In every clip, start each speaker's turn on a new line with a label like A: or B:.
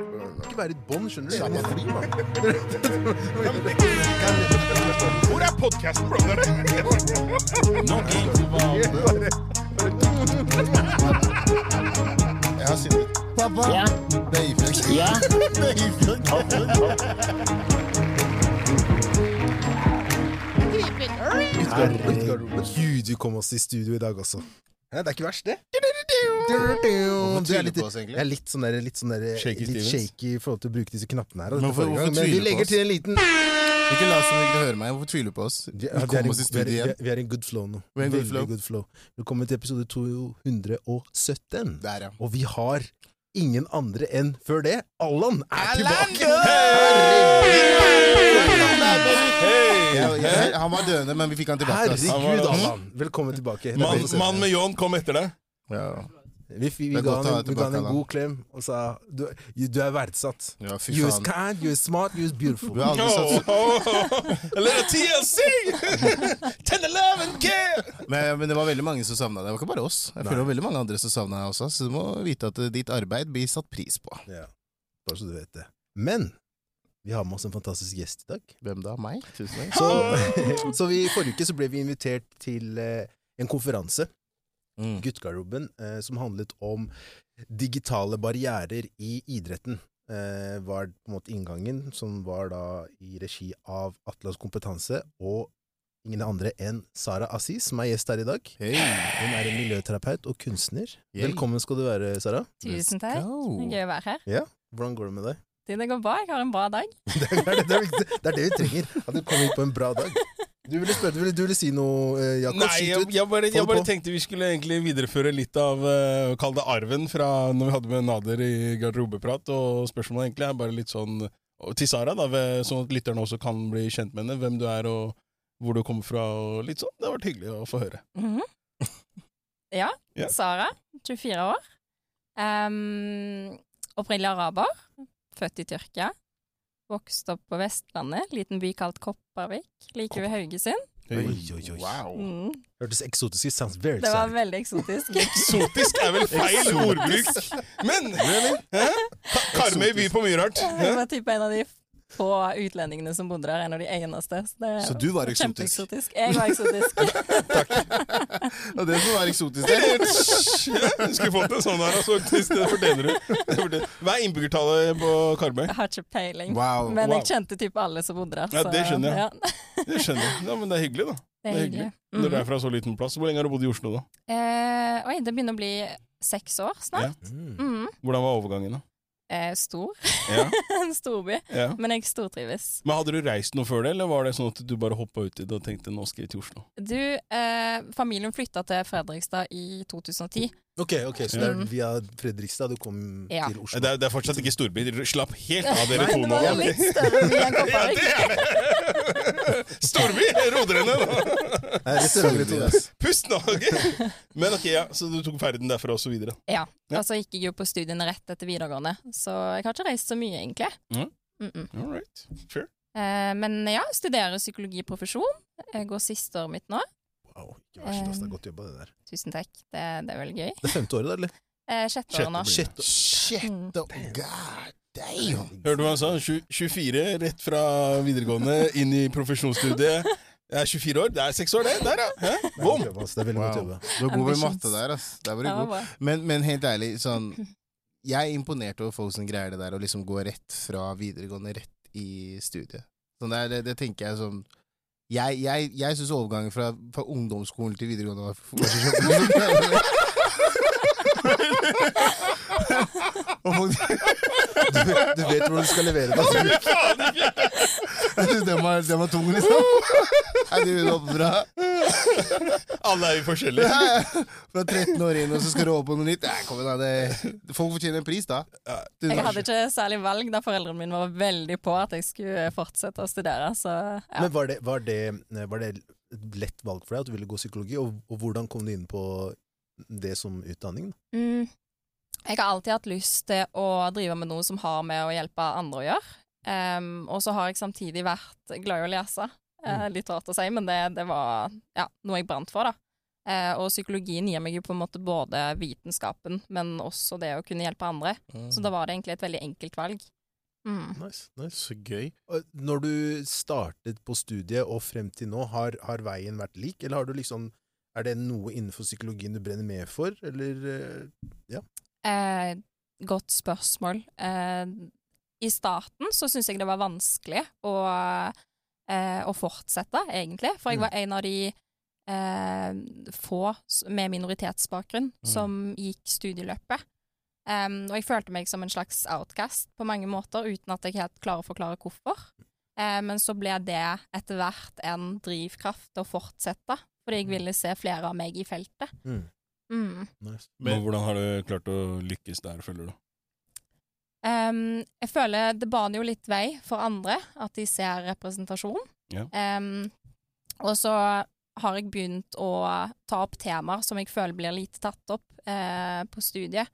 A: Ikke være et bånd, skjønner du. Må fly, mann.
B: Hvor er podkasten, brother?
C: Jeg har syndet. Pappa!
D: Ja.
C: Beifjøk.
D: Ja.
C: Beifjøk.
A: Herregud, vi kom oss i studio i dag også. Ja, det er ikke verst, det. Du er
C: tviler
A: litt,
C: på oss, egentlig?
A: jeg er litt sånn der, litt, sånn der,
B: Shaky
A: litt shaky i forhold til å bruke disse knappene her. altså,
C: Men hvorfor- hvorfor
A: Men vi
C: du
A: legger til en liten
C: Ikke la som ikke høre meg. Hvorfor tviler du på oss?
A: Vi, ja, er
C: oss i
A: er,
C: studio igjen.
A: vi er i good flow nå.
C: Vi er i good
A: Veldig
C: flow.
A: good flow. Velkommen til episode 217.
C: Der, ja.
A: Og vi har ingen andre enn før det. Allan er tilbake!
C: Jeg, jeg, han var døende, men vi fikk han tilbake. ass.
A: Herregud, Allan. Velkommen tilbake. Det
B: Mann med ljåen kom etter deg.
C: Ja.
A: Vi, vi, vi, ga han en, vi ga han en god klem og sa du, du er verdsatt.
C: ja, fy
A: You is kind, you is smart, you is beautiful.
C: Du har aldri satt
B: A little TLC! Tender love and care!
C: men, men det var veldig mange som savna deg. Det var ikke bare oss. Jeg føler det var veldig mange andre som savna deg også, så du må vite at eh, ditt arbeid blir satt pris på.
A: Ja, bare så du vet det. Men vi har med oss en fantastisk gjest i dag.
C: Hvem da? Meg? Tusen takk.
A: Så, så vi, forrige uke så ble vi invitert til eh, en konferanse,
C: Mm.
A: Guttegarderoben, eh, som handlet om digitale barrierer i idretten. Eh, var på en måte inngangen, som var da i regi av Atlas Kompetanse og ingen andre enn Sara Aziz, som er gjest her i dag.
C: Hey.
A: Hun er en miljøterapeut og kunstner.
C: Yay.
A: Velkommen skal du være, Sara.
E: Tusen takk. Gøy å være her.
A: Hvordan går det med deg?
E: Det går bra. Jeg har en bra dag.
A: Det er det, det, er det er det vi trenger. At du kommer hit på en bra dag. Du ville, spørre, du ville, du ville si noe, eh, Jakob?
B: Nei, jeg, jeg, bare, jeg bare tenkte vi skulle egentlig videreføre litt av uh, Kall det arven fra når vi hadde med Nader i garderobeprat. Og spørsmålet egentlig er bare litt sånn til Sara, da, ved, sånn at lytterne også kan bli kjent med henne. Hvem du er og hvor du kommer fra og litt sånn. Det har vært hyggelig å få høre.
E: Mhm. Ja.
B: yeah.
E: Sara, 24 år. Um, opprinnelig araber. Født i Tyrkia. Vokst opp på Vestlandet, liten by kalt Kopervik, like ved Haugesund.
A: Oi, oi, oi.
C: Wow.
E: Mm.
A: Hørtes eksotisk ut. Sounds very
E: Det var
A: sad.
E: veldig eksotisk.
B: Eksotisk er vel feil ordbruk! Men Karmøy by på mye rart.
E: Det var type en av de få utlendingene som bodde der, en av de eneste. Så, det
C: Så du var eksotisk?
E: eksotisk. Jeg var eksotisk.
C: Og det som var eksotisk der
B: Du skulle fått en sånn her, altså. Det fortjener du. Hva er innbyggertallet på Karmøy?
E: Jeg har ikke peiling.
C: Wow.
E: Men
B: wow.
E: jeg kjente typ alle som bodde der.
B: Ja, det skjønner jeg.
E: Ja,
B: Det skjønner jeg. Ja, men det er hyggelig, da.
E: det er hyggelig.
B: Når du
E: Mhm.
B: er fra så liten plass. Hvor lenge har du bodd i Oslo, da?
E: Eh, oi, det begynner å bli seks år snart.
A: Mm.
E: Mhm.
B: Hvordan var overgangen, da?
E: Eh, stor.
B: Ja,
E: en storby.
B: ja.
E: Men jeg stortrives.
B: Men Hadde du reist noe før det, eller var det sånn at du bare hoppa uti det og tenkte nå skal jeg til Oslo?
E: Du, eh, familien flytta til Fredrikstad i 2010.
A: Ok, ok, så det er
E: Mm.
A: via Fredrikstad du kom
E: Ja.
A: til Oslo?
B: Det er, det er fortsatt ikke storby. Dere Slapp helt av dere to
E: det
B: nå.
E: var litt større by enn
B: Ja,
E: Kopervik.
B: det er det! Storby!
A: Nei, restaurant,
C: Sorry,
A: to,
C: ass.
B: Pust nå! ok? Men ok, ja, Så du tok ferden derfra og så videre?
E: Ja.
B: Ja.
E: Og så gikk jeg jo på studiene rett etter videregående, så jeg har ikke reist så mye, egentlig.
B: Mhm.
E: Mm -mm.
B: All right. Fair.
E: Eh, men ja, studerer psykologiprofesjon. Jeg går siste året mitt nå.
A: Wow, ikke verst, altså. Det er godt jobba, det der.
E: Tusen takk. Det, det er veldig gøy.
A: Det er femte året, da, eller?
E: Eh, Sjette året nå.
A: Sjette.
C: sjette,
E: Mm.
C: oh, god damn.
B: Hørte du hva han sa? 24, rett fra videregående, inn i profesjonsstudiet. Jeg er 24 år. Det er seks år, det. Der, ja.
A: Er
B: Bom!
A: ass. Det er veldig godt jobba.
C: Du var god med matte der, ass. Der var du
E: Det var
C: god. Men, men helt ærlig, sånn Jeg er imponert over folk som greier det der å liksom gå rett fra videregående rett i studiet. Sånn der, det, det tenker jeg sånn Jeg, jeg, jeg syns overgangen fra, fra ungdomsskolen til videregående var, var
A: Du, du vet hvordan du skal levere det.
C: den var, den var tung, liksom. Er det bra?
B: Alle er jo forskjellige.
C: fra 13 år inn, og så skal du over på noe nytt. Nei, kom igjen, da. Det, folk fortjener en pris, da. Du,
E: Jeg hadde ikke særlig valg da foreldrene mine var veldig på at jeg skulle fortsette å studere. Så ja.
A: Men var det, var, det, var det et lett valg for deg at du ville gå psykologi, og, og hvordan kom du inn på det som utdanning? da?
E: Mm. Jeg har alltid hatt lyst til å drive med noe som har med å hjelpe andre å gjøre. Um, og så har jeg samtidig vært glad i å lese. Eh, litt rart å si, men det, det var ja, noe jeg brant for, da. Eh, og psykologien gir meg jo på en måte både vitenskapen, men også det å kunne hjelpe andre. Så da var det egentlig et veldig enkelt valg. Mm.
A: Nice, nice.
C: Så gøy.
A: Når du startet på studiet og frem til nå, har, har veien vært lik, eller har du liksom Er det noe innenfor psykologien du brenner med for, eller eh,
E: Eh, godt spørsmål. Eh, I starten så syns jeg det var vanskelig å, eh, å fortsette, egentlig. For jeg var en av de eh, få med minoritetsbakgrunn som gikk studieløpet. Um, og jeg følte meg som en slags outcast på mange måter, uten at jeg helt klarer å forklare hvorfor. Eh, men så ble det etter hvert en drivkraft til å fortsette, fordi jeg ville se flere av meg i feltet.
A: mm,
E: Mm.
A: nice.
B: Men hvordan har du klart å lykkes der, føler du?
E: Um, jeg føler det baner jo litt vei for andre, at de ser representasjon.
B: Ja.
E: Um, og så har jeg begynt å ta opp temaer som jeg føler blir lite tatt opp uh, på studiet.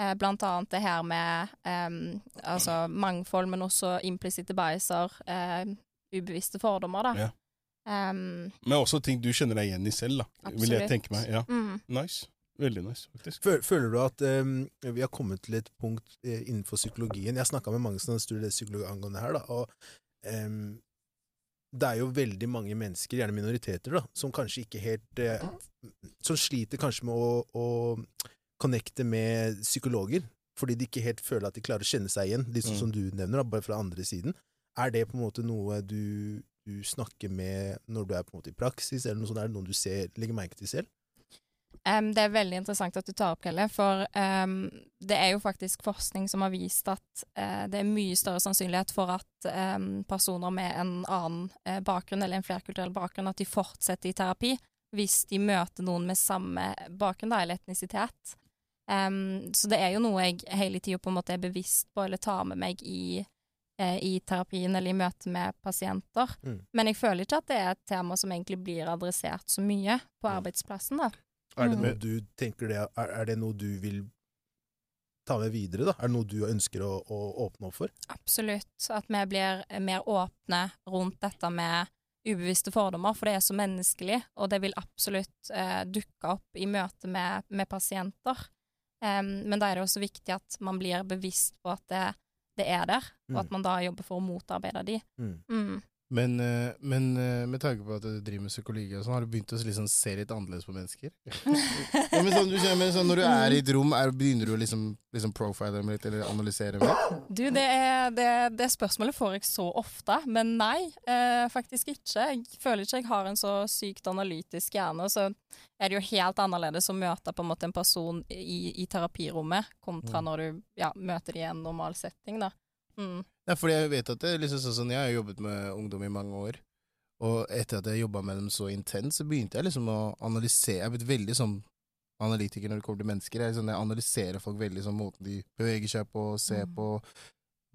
E: Uh, blant annet det her med um, altså mangfold, men også implisitte biaser, uh, ubevisste fordommer, da.
B: Ja.
E: Ehm,
B: Men også ting du kjenner deg igjen i selv, da. Vil jeg tenke meg. Ja.
E: mm,
B: Nice. Veldig nice, faktisk.
A: Føler du at um, vi har kommet til et punkt uh, innenfor psykologien Jeg snakka med mange som studerer psykologi angående her, da, og um, det er jo veldig mange mennesker, gjerne minoriteter, da, som kanskje ikke helt uh, Som sliter kanskje med å, å connecte med psykologer, fordi de ikke helt føler at de klarer å kjenne seg igjen, litt sånn
B: Mm.
A: som du nevner, da, bare fra andre siden. Er det på en måte noe du, du snakker med når du er på en måte i praksis, eller noe sånt? Er det noe du ser, legger merke til selv?
E: Em, det er veldig interessant at du tar opp, Kelle, for um, det er jo faktisk forskning som har vist at uh, det er mye større sannsynlighet for at um, personer med en annen uh, bakgrunn, eller en flerkulturell bakgrunn, at de fortsetter i terapi hvis de møter noen med samme bakgrunn, da, eller etnisitet. Så det er jo noe jeg hele tida på en måte er bevisst på, eller tar med meg i, eh, i terapien eller i møte med pasienter.
A: Mm.
E: Men jeg føler ikke at det er et tema som egentlig blir adressert så mye på
A: Mm.
E: arbeidsplassen, da.
A: Er det
E: Mm.
A: noe du tenker det, er, er det noe du vil ta med videre, da? Er det noe du ønsker å, å åpne opp for?
E: Absolutt. At vi blir mer åpne rundt dette med ubevisste fordommer, for det er så menneskelig, og det vil absolutt eh, dukke opp i møte med, med pasienter. Um, men da er det også viktig at man blir bevisst på at det, det er der, og
A: Mm.
E: at man da jobber for å motarbeide de.
A: Mm.
E: Mm.
C: Men, eh, men eh, med tanke på at du driver med psykologi, og sånn, har du begynt å liksom se litt annerledes på mennesker? ja, men sånn, du, skjønner, men sånn, når du er i et rom, er, begynner du å liksom, liksom profile dem litt, eller analysere dem litt?
E: Du, det, er, det, det spørsmålet får jeg så ofte, men nei, eh, faktisk ikke. Jeg føler ikke jeg har en så sykt analytisk hjerne, så er det jo helt annerledes å møte på en måte en person i, i terapirommet, kontra
C: Mm.
E: når du ja, møter dem i en normal setting, da. Mm.
C: Ja, fordi jeg vet at det er liksom sånn, sånn, Jeg har jobbet med ungdom i mange år, og etter at jeg jobba med dem så intenst, så begynte jeg liksom å analysere Jeg er blitt veldig sånn analytiker når det kommer til mennesker. Jeg, sånn, jeg analyserer folk veldig sånn måten de beveger seg på, ser
E: Mm.
C: på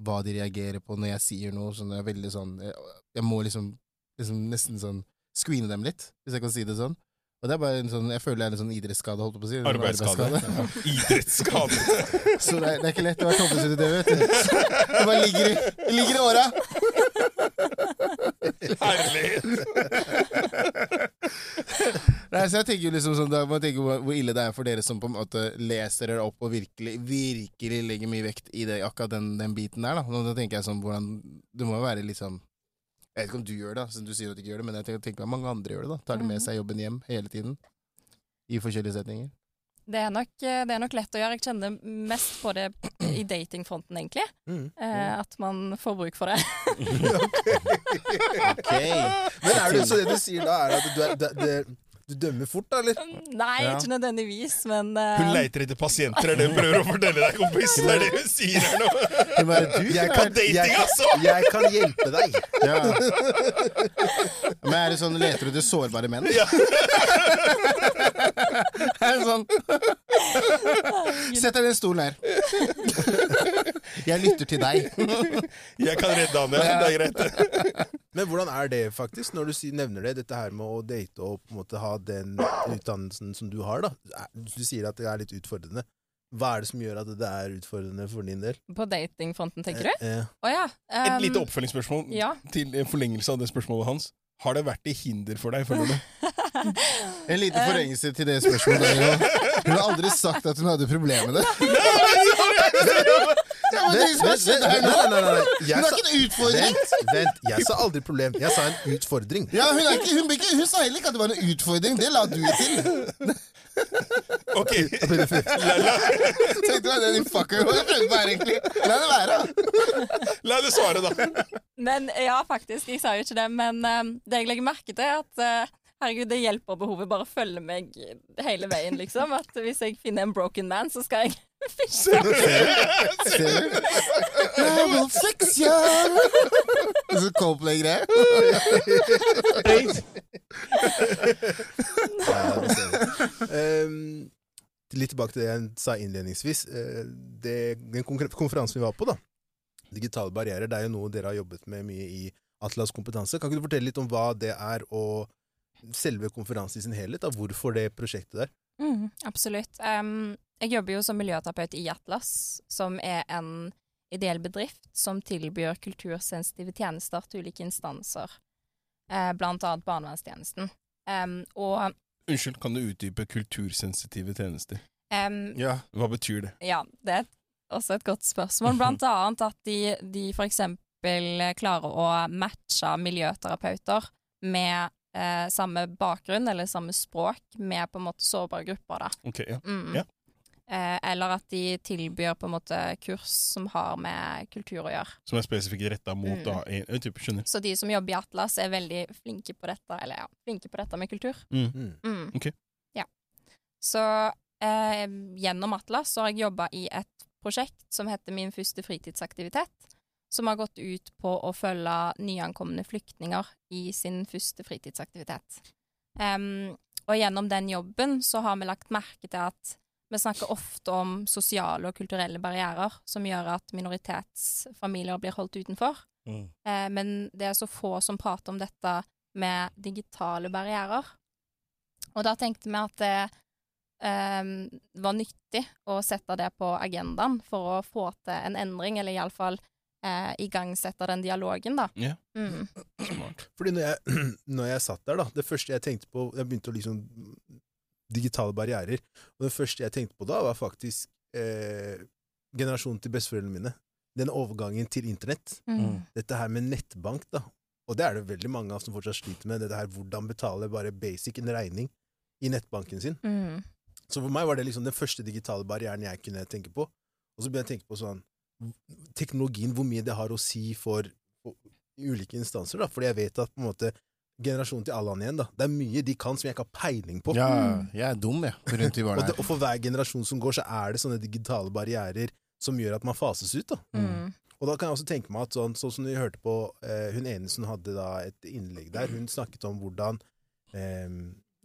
C: hva de reagerer på når jeg sier noe. Sånn, jeg er veldig sånn Jeg, jeg må liksom, liksom nesten sånn screene dem litt, hvis jeg kan si det sånn. Og det er bare en sånn, Jeg føler det er en sånn idrettsskade, holdt på å si.
B: Arbeidsskade.
C: arbeidsskade.
B: Ja. Idrettsskade.
C: Så det er, det er ikke lett å være toppidrettsutøver, vet du. Det bare ligger i, det ligger i åra. Nei, så jeg tenker jo liksom sånn, da må jeg tenke hvor hvor ille det er for dere som på en måte leser dere opp og virkelig, virkelig legger mye vekt i det, akkurat den, den biten der. Da. Nå, tenker jeg sånn hvordan Det må jo være liksom Jeg vet ikke om du gjør det, siden du sier at du ikke gjør det, men jeg tenker, tenker at mange andre gjør det. da Tar det med
E: Mhm.
C: seg jobben hjem hele tiden. I forskjellige setninger?
E: Det, er nok, eh, det er nok lett å gjøre. Jeg kjenner mest på det i datingfronten, egentlig.
A: Mm.
E: Eh, at man får bruk for det.
C: Ok.
A: Men er det så det du sier da, er at du, er, det, det, du dømmer fort, da, eller?
E: Nei,
C: Ja.
E: ikke nødvendigvis, men uh...
B: Hun leiter etter pasienter, er det hun prøver å fortelle deg, kompis. Det er det hun sier her nå.
C: Det bare du
A: Jeg kan,
B: dating,
A: jeg,
B: altså!
A: jeg kan hjelpe deg.
C: ja. Men er det sånn leter du etter sårbare menn?
B: Ja.
C: er sånn Sett deg i den stolen her. Jeg lytter til deg.
B: Jeg kan redde han, ja. Det er greit.
A: Men hvordan er det faktisk, når du nevner det, dette her med å date og på en måte ha den utdannelsen som du har, da? Du sier at det er litt utfordrende. Hva er det som gjør at det er utfordrende for din del?
E: På datingfronten, tenker du?
A: Eh,
E: Å ja.
B: Et
E: um,
B: lite oppfølgingsspørsmål
E: Ja.
B: til en forlengelse av det spørsmålet hans. Har det vært til hinder for deg, føler du?
C: En liten forlengelse til det spørsmålet. Hun har aldri sagt at hun hadde problemer med det. Er. Hun
A: Jeg
C: ikke en utfordring.
A: vent, vent. Jeg sa aldri problem. Jeg sa en utfordring.
C: Ja, hun, er ikke, hun, ikke, hun sa heller ikke at det var en utfordring. Det la du til.
B: Ok,
C: Tenkte meg det, din fucker. Hva prøvde du her, egentlig? La det være.
B: la det svare, da.
E: Men ja, faktisk. Jeg sa jo ikke det. Men eh, det jeg legger merke til, er at eh, herregud, det hjelper behovet bare følge meg hele veien, liksom. At hvis jeg finner en broken man, så skal jeg fikse ham.
C: Ser du? I will fix. Så
A: ser jeg. Ehm, litt tilbake til det jeg sa innledningsvis. Eh, det, den konferansen vi var på, da, digitale barrierer, det er jo noe dere har jobbet med mye i Atlas kompetanse. Kan ikke du fortelle litt om hva det er, og selve konferansen i sin helhet? Da? Hvorfor det prosjektet der?
E: Mm, absolutt. Em, jeg jobber jo som miljøterapeut i Atlas, som er en ideell bedrift som tilbyr kultursensitive tjenester til ulike instanser, eh, blant annet barnevernstjenesten. Um, og
B: Unnskyld, kan du utdype kultursensitive tjenester?
E: Um,
C: Ja.
B: Hva betyr det?
E: Ja, det er også et godt spørsmål. Blant annet at de, de for eksempel klarer å matche miljøterapeuter med eh, samme bakgrunn eller samme språk med på en måte sårbare grupper, da.
B: Ok, ja.
E: Mm.
B: Ja.
E: Eh, eller at de tilbyr på en måte kurs som har med kultur å gjøre.
B: Som er spesifikt retta mot
E: Mm.
B: da, en, en type, skjønner.
E: Så de som jobber i Atlas, er veldig flinke på dette, eller ja, flinke på dette med kultur.
B: Mm.
A: Mm.
B: Okay.
E: Ja. Så eh, gjennom Atlas så har jeg jobba i et prosjekt som heter Min første fritidsaktivitet. Som har gått ut på å følge nyankomne flyktninger i sin første fritidsaktivitet. Um, og gjennom den jobben så har vi lagt merke til at vi snakker ofte om sosiale og kulturelle barrierer som gjør at minoritetsfamilier blir holdt utenfor. Eh, men det er så få som prater om dette med digitale barrierer. Og da tenkte vi at det eh, var nyttig å sette det på agendaen for å få til en endring, eller iallfall eh, igangsette den dialogen, da.
B: Ja.
E: Mm.
B: Smart.
A: Fordi når jeg, når jeg satt der, da, det første jeg tenkte på Jeg begynte å liksom Digitale barrierer. Og det første jeg tenkte på da, var faktisk eh, generasjonen til besteforeldrene mine. Den overgangen til internett.
E: Mm.
A: Dette her med nettbank, da. Og det er det veldig mange av som fortsatt sliter med. Dette her hvordan betale bare basic en regning i nettbanken sin.
E: Mm.
A: Så for meg var det liksom den første digitale barrieren jeg kunne tenke på. Og så begynte jeg å tenke på sånn teknologien, hvor mye det har å si for, for ulike instanser. da, Fordi jeg vet at på en måte generasjonen til Allan igjen, da, det er mye de kan som jeg ikke har peiling på.
C: Ja, jeg er dum, jeg, rundt de
A: Og, det, og for hver generasjon som går, så er det sånne digitale barrierer som gjør at man fases ut. da.
E: Mm.
A: Og da kan jeg også tenke meg at sånn, sånn som vi hørte på eh, Hun ene som hadde da et innlegg der, hun snakket om hvordan eh,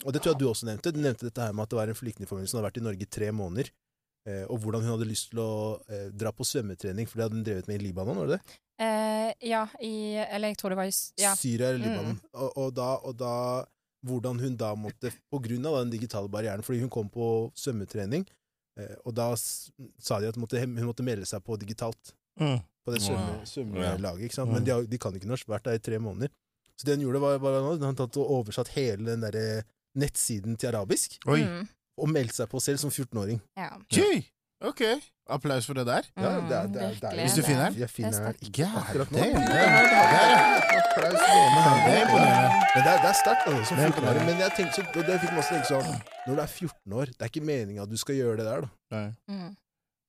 A: Og det tror jeg du også nevnte. Du nevnte dette her med at det var en flyktningfamilie som hadde vært i Norge i tre måneder. Eh, og hvordan hun hadde lyst til å eh, dra på svømmetrening, for det hadde hun drevet med i Libanon, var det det?
E: Eh, ja, i Eller jeg tror det var i Ja.
A: Syria eller
E: Mm.
A: Og, og, da, og da Hvordan hun da måtte, på grunn av den digitale barrieren, fordi hun kom på svømmetrening, eh, og da sa de at hun måtte, hun måtte melde seg på digitalt.
C: Mm.
A: på det
B: Wow.
A: svømmelaget. ikke sant?
C: Mm.
A: Men de, de kan ikke norsk, vært der i tre måneder. Så det hun gjorde, var, var at han tatt og oversatt hele den der nettsiden til arabisk,
C: Oi.
E: Mm.
A: og meldte seg på selv som 14-åring.
E: ja.
C: Ok, applaus for det der.
A: Ja, det er- det er- det er-
C: Hvis du finner den?
A: Jeg finner
E: er
A: den ikke akkurat nå. Applaus gående her.
C: Det er imponerende.
A: Men det er, det er sterkt, altså, som
C: Det
A: 14-åring.
C: imponerende.
A: Men jeg tenkte, så, det fikk meg også tenke sånn Når du er 14 år, det er ikke meninga at du skal gjøre det der, da.
C: Nei.
E: Mm.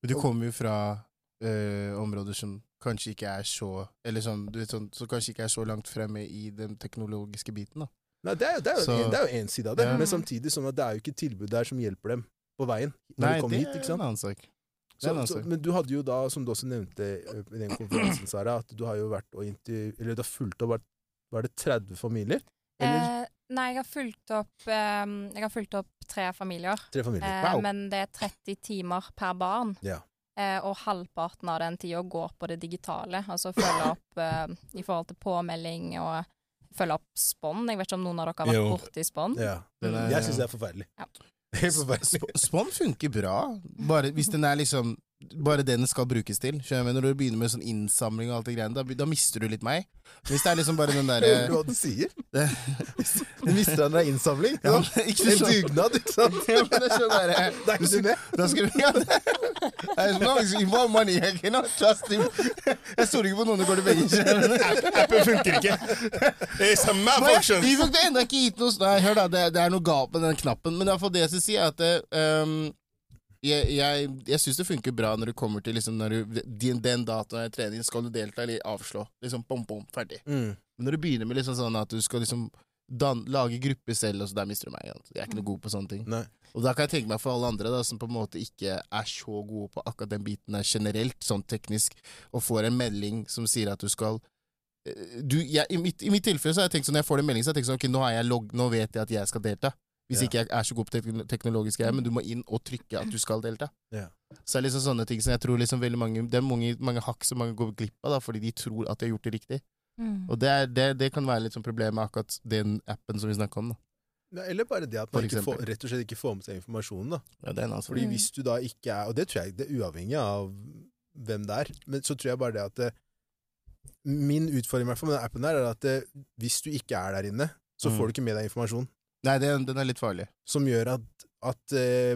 C: Men Du kommer jo fra øh, områder som kanskje ikke er så Eller sånn, du vet, sånn, som kanskje ikke er så langt fremme i den teknologiske biten. da.
A: Nei, det er, jo- én side av det,
C: Ja.
A: men samtidig sånn at det er jo ikke tilbud der som hjelper dem på veien når
C: Nei,
A: de kommer
C: det
A: hit. ikke
C: er
A: sant?
C: en annen sak. Det er
A: Så,
C: en annen
A: så,
C: sak.
A: men du hadde jo da, som du også nevnte ø, i den konferansen, Sara, at du har jo vært og intervju... Eller du har fulgt opp vært- Var det 30 familier? Eller
E: Eh, nei, jeg har fulgt opp eh, Jeg har fulgt opp tre familier.
A: tre familier?
E: Eh,
C: Wow.
E: Men det er 30 timer per barn.
A: Ja.
E: Eh, og halvparten av den tida går på det digitale. Altså følge opp eh, i forhold til påmelding og følge opp spånd. Jeg vet ikke om noen av dere har vært
B: Jo.
E: borti spånd?
A: ja.
C: Den er-
A: Jeg syns det er forferdelig.
E: Ja.
A: Helt.
C: Sp- Spon funker bra, bare hvis den er liksom bare det den skal brukes til. Skjønner? Når du begynner med sånn innsamling og alt det greiene, da, da mister du litt meg. Hvis det er liksom bare den
A: Hører du
C: derre
A: hva du sier? Du mister den der innsamling?
C: ja,
A: men,
C: ikke
A: En dugnad, ikke sant?
C: ja, men det er sånn derre
A: Det er ikke du med?
C: Da skal du, ja, As long as you money, I cannot trust him. Jeg stoler ikke på noen som går til begge kjønn.
B: Appen funker ikke. It's a malfunction.
C: Vi fikk det enda ikke gitt noe Nei, hør da, det, det er noe galt med den knappen. Men hvert fall det jeg skal si, er at det, ehm, jeg, jeg, jeg syns det funker bra når det kommer til liksom, når du, den, den datoen i trening. Skal du delta eller avslå? Liksom bom, bom, ferdig.
A: Mm.
C: Men når du begynner med liksom sånn at du skal liksom dan, lage gruppe selv, og så der mister du meg. Altså. Jeg er ikke noe god på sånne ting.
A: Nei.
C: Og da kan jeg tenke meg for alle andre da, som på en måte ikke er så gode på akkurat den biten der generelt, sånn teknisk, og får en melding som sier at du skal eh, du, jeg, i, mitt, I mitt tilfelle så har jeg tenkt sånn, når jeg får den meldingen, så har jeg tenkt sånn, ok, nå, log, nå vet jeg at jeg skal delta. Hvis ikke jeg er så god på teknologiske teknologisk greier, men du må inn og trykke at du skal delta.
A: Yeah.
C: Så det er liksom sånne ting som jeg tror liksom veldig mange Det er mange, mange hakk som mange går glipp av, da, fordi de tror at de har gjort det riktig.
E: Mm.
C: Og det, er, det, det kan være litt sånn problem med akkurat den appen som vi snakka om. da.
A: Ja, Eller bare det at man ikke får, rett og slett ikke får med seg informasjonen. da.
C: Ja, det er altså.
A: Fordi
E: Mm.
A: hvis du da ikke er Og det tror jeg det er uavhengig av hvem det er, men så tror jeg bare det at det, Min utfordring i hvert fall med den appen der er at det, hvis du ikke er der inne, så
C: Mm.
A: får du ikke med deg informasjon
C: Nei, det, den er litt farlig.
A: som gjør at, at eh,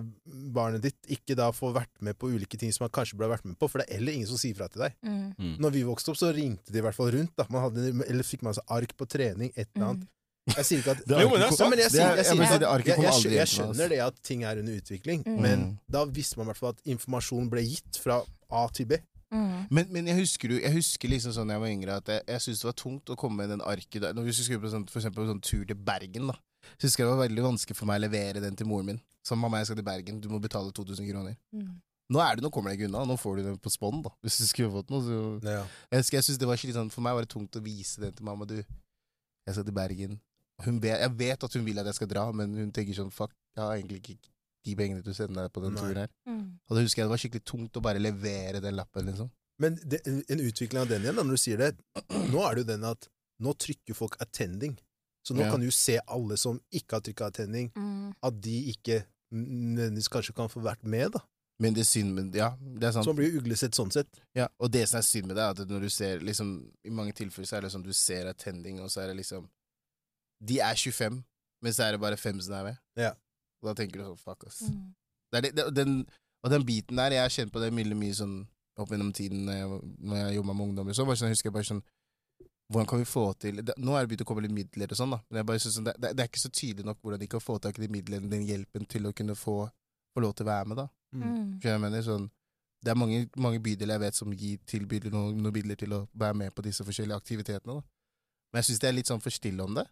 A: barnet ditt ikke da får vært med på ulike ting som han kanskje burde vært med på, for det er heller ingen som sier fra til deg.
E: Mm.
A: Når vi vokste opp, så ringte de i hvert fall rundt. da. Man hadde, eller fikk man seg ark på trening, et eller annet.
E: Mm.
A: Jeg sier ikke at
C: Det er
B: Jo, men.
A: Ja, men jeg
C: er-
A: jeg,
C: jeg
A: skjønner, det at ting er under utvikling,
E: Mm.
A: men
C: Mm.
A: da visste man i hvert fall at informasjon ble gitt fra A til B.
E: Mm.
C: Men, men jeg husker jo- jeg husker liksom sånn jeg var yngre, at jeg, jeg syntes det var tungt å komme med den arket der. Når vi skulle på sånn, for eksempel sånn tur til Bergen, da. Så husker jeg det var veldig vanskelig for meg å levere den til moren min. Som mamma, jeg skal til Bergen, du må betale 2000 kroner.
E: Mm.
C: Nå er det, nå kommer deg ikke unna, nå får du den på spånd, da. Hvis du skulle fått noe, så
A: Ja.
C: Jeg husker jeg synes det var litt sånn, For meg var det tungt å vise den til mamma. Du, jeg skal til Bergen. Hun vet, jeg vet at hun vil at jeg skal dra, men hun tenker sånn Fuck, jeg har egentlig ikke de pengene til å sende deg på den
A: Nei.
C: turen her.
E: Mm.
C: Og da husker jeg det var skikkelig tungt å bare levere den lappen, liksom.
A: Men det, en utvikling av den igjen, da, når du sier det Nå er det jo den at nå trykker folk 'attending'. Så nå
C: Ja.
A: kan du se alle som ikke har trykka tenning,
E: Mm.
A: at de ikke nødvendigvis kanskje kan få vært med. da.
C: Men det er synd med Ja, det er sant.
A: Så man blir jo uglesett sånn sett.
C: Ja, og det som er synd med det, er at når du ser liksom I mange tilfeller så er det sånn du ser attending, og så er det liksom De er 25, men så er det bare fem som er med.
A: Ja.
C: Og da tenker du sånn Fuck, ass.
E: Mm.
C: Det er det, det, den, og den biten der, jeg har kjent på det mye, mye sånn opp gjennom tiden når jeg, når jeg jobba med ungdommer. Så bare sånn, jeg husker jeg bare sånn Hvordan kan vi få til det, Nå er det begynt å komme litt midler og sånn, da. Men jeg bare synes det, det, det er ikke så tydelig nok hvordan de kan få tak i de midlene, den hjelpen, til å kunne få, få lov til å være med, da.
E: Mm.
C: Hva jeg mener? Sånn, det er mange, mange bydeler jeg vet som gir tilbyr noen, noen midler til å være med på disse forskjellige aktivitetene. Da. Men jeg syns det er litt sånn for stille om det.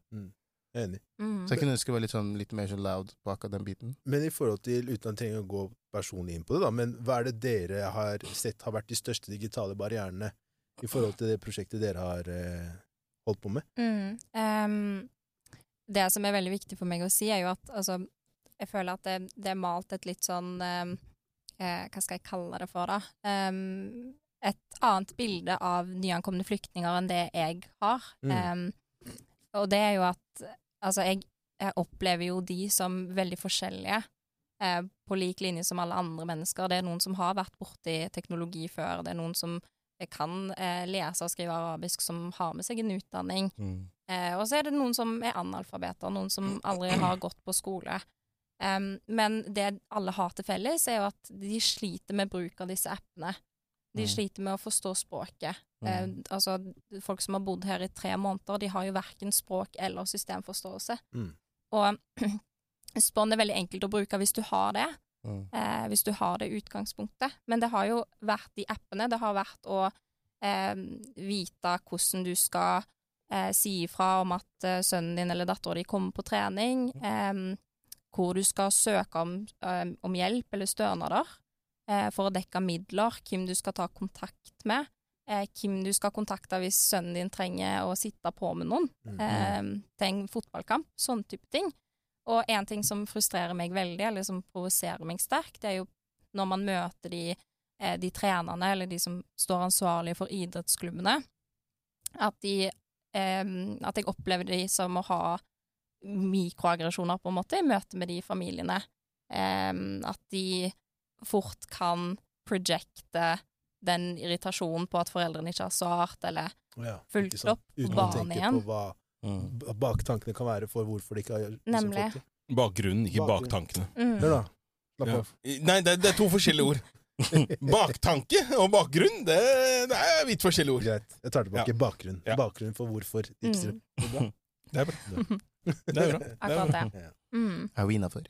A: Er enig.
E: Mm.
C: Så jeg kunne ønske det var litt, sånn, litt mer sånn loud på akkurat den biten.
A: Men i forhold til, uten at jeg trenger å gå personlig inn på det, da, men hva er det dere har sett har vært de største digitale barrierene i forhold til det prosjektet dere har eh, holdt på med?
E: Mm. Um, det som er veldig viktig for meg å si, er jo at altså, jeg føler at det, det er malt et litt sånn um, eh, Hva skal jeg kalle det for, da? Um, et annet bilde av nyankomne flyktninger enn det jeg har.
A: Mm.
E: Og det er jo at Altså, jeg, jeg opplever jo de som veldig forskjellige. Eh, på lik linje som alle andre mennesker. Det er noen som har vært borti teknologi før. Det er noen som kan eh, lese og skrive arabisk, som har med seg en utdanning. Eh, og så er det noen som er analfabeter, noen som aldri har gått på skole. Um, men det alle har til felles, er jo at de sliter med bruk av disse appene. De
C: Mm.
E: sliter med å forstå språket. Eh,
C: Mm.
E: altså, folk som har bodd her i tre måneder, de har jo verken språk eller systemforståelse.
A: Mm.
E: Og Spånd er veldig enkelt å bruke hvis du har det
C: Mm.
E: eh, hvis du har det utgangspunktet. Men det har jo vært de appene. Det har vært å eh, vite hvordan du skal eh, si ifra om at eh, sønnen din eller dattera di kommer på trening. eh, hvor du skal søke om, eh, om hjelp eller stønader eh, for å dekke midler. Hvem du skal ta kontakt med. Hvem du skal kontakte hvis sønnen din trenger å sitte på med noen
A: Mm.
E: til en fotballkamp. Sånne type ting. Og en ting som frustrerer meg veldig, eller som provoserer meg sterkt, det er jo når man møter de, eh, de trenerne, eller de som står ansvarlige for idrettsklubbene, at de eh, At jeg opplever de som å ha mikroaggresjoner, på en måte, i møte med de familiene. Eh, at de fort kan projecte den irritasjonen på at foreldrene ikke har svart, eller
A: Ja,
E: fulgt opp
A: Uten å tenke
E: igjen.
A: på hva baktankene kan være for hvorfor de ikke har liksom
E: Nemlig.
A: fått det.
B: Bakgrunnen, ikke
A: Bakgrunn.
B: baktankene.
E: Mm.
A: Hør da. Slapp av.
B: Nei, det, det er to forskjellige ord. Baktanke og bakgrunn, det, det er vidt forskjellige ord.
A: Greit. Jeg tar tilbake bakgrunn.
B: Ja.
A: Bakgrunn for hvorfor det ikke
E: Mm.
A: bra.
B: Det er bra. Det er bra. Det er
E: Akkurat
B: bra.
E: det.
A: Ja.
E: Mm.
C: Er vi innafor?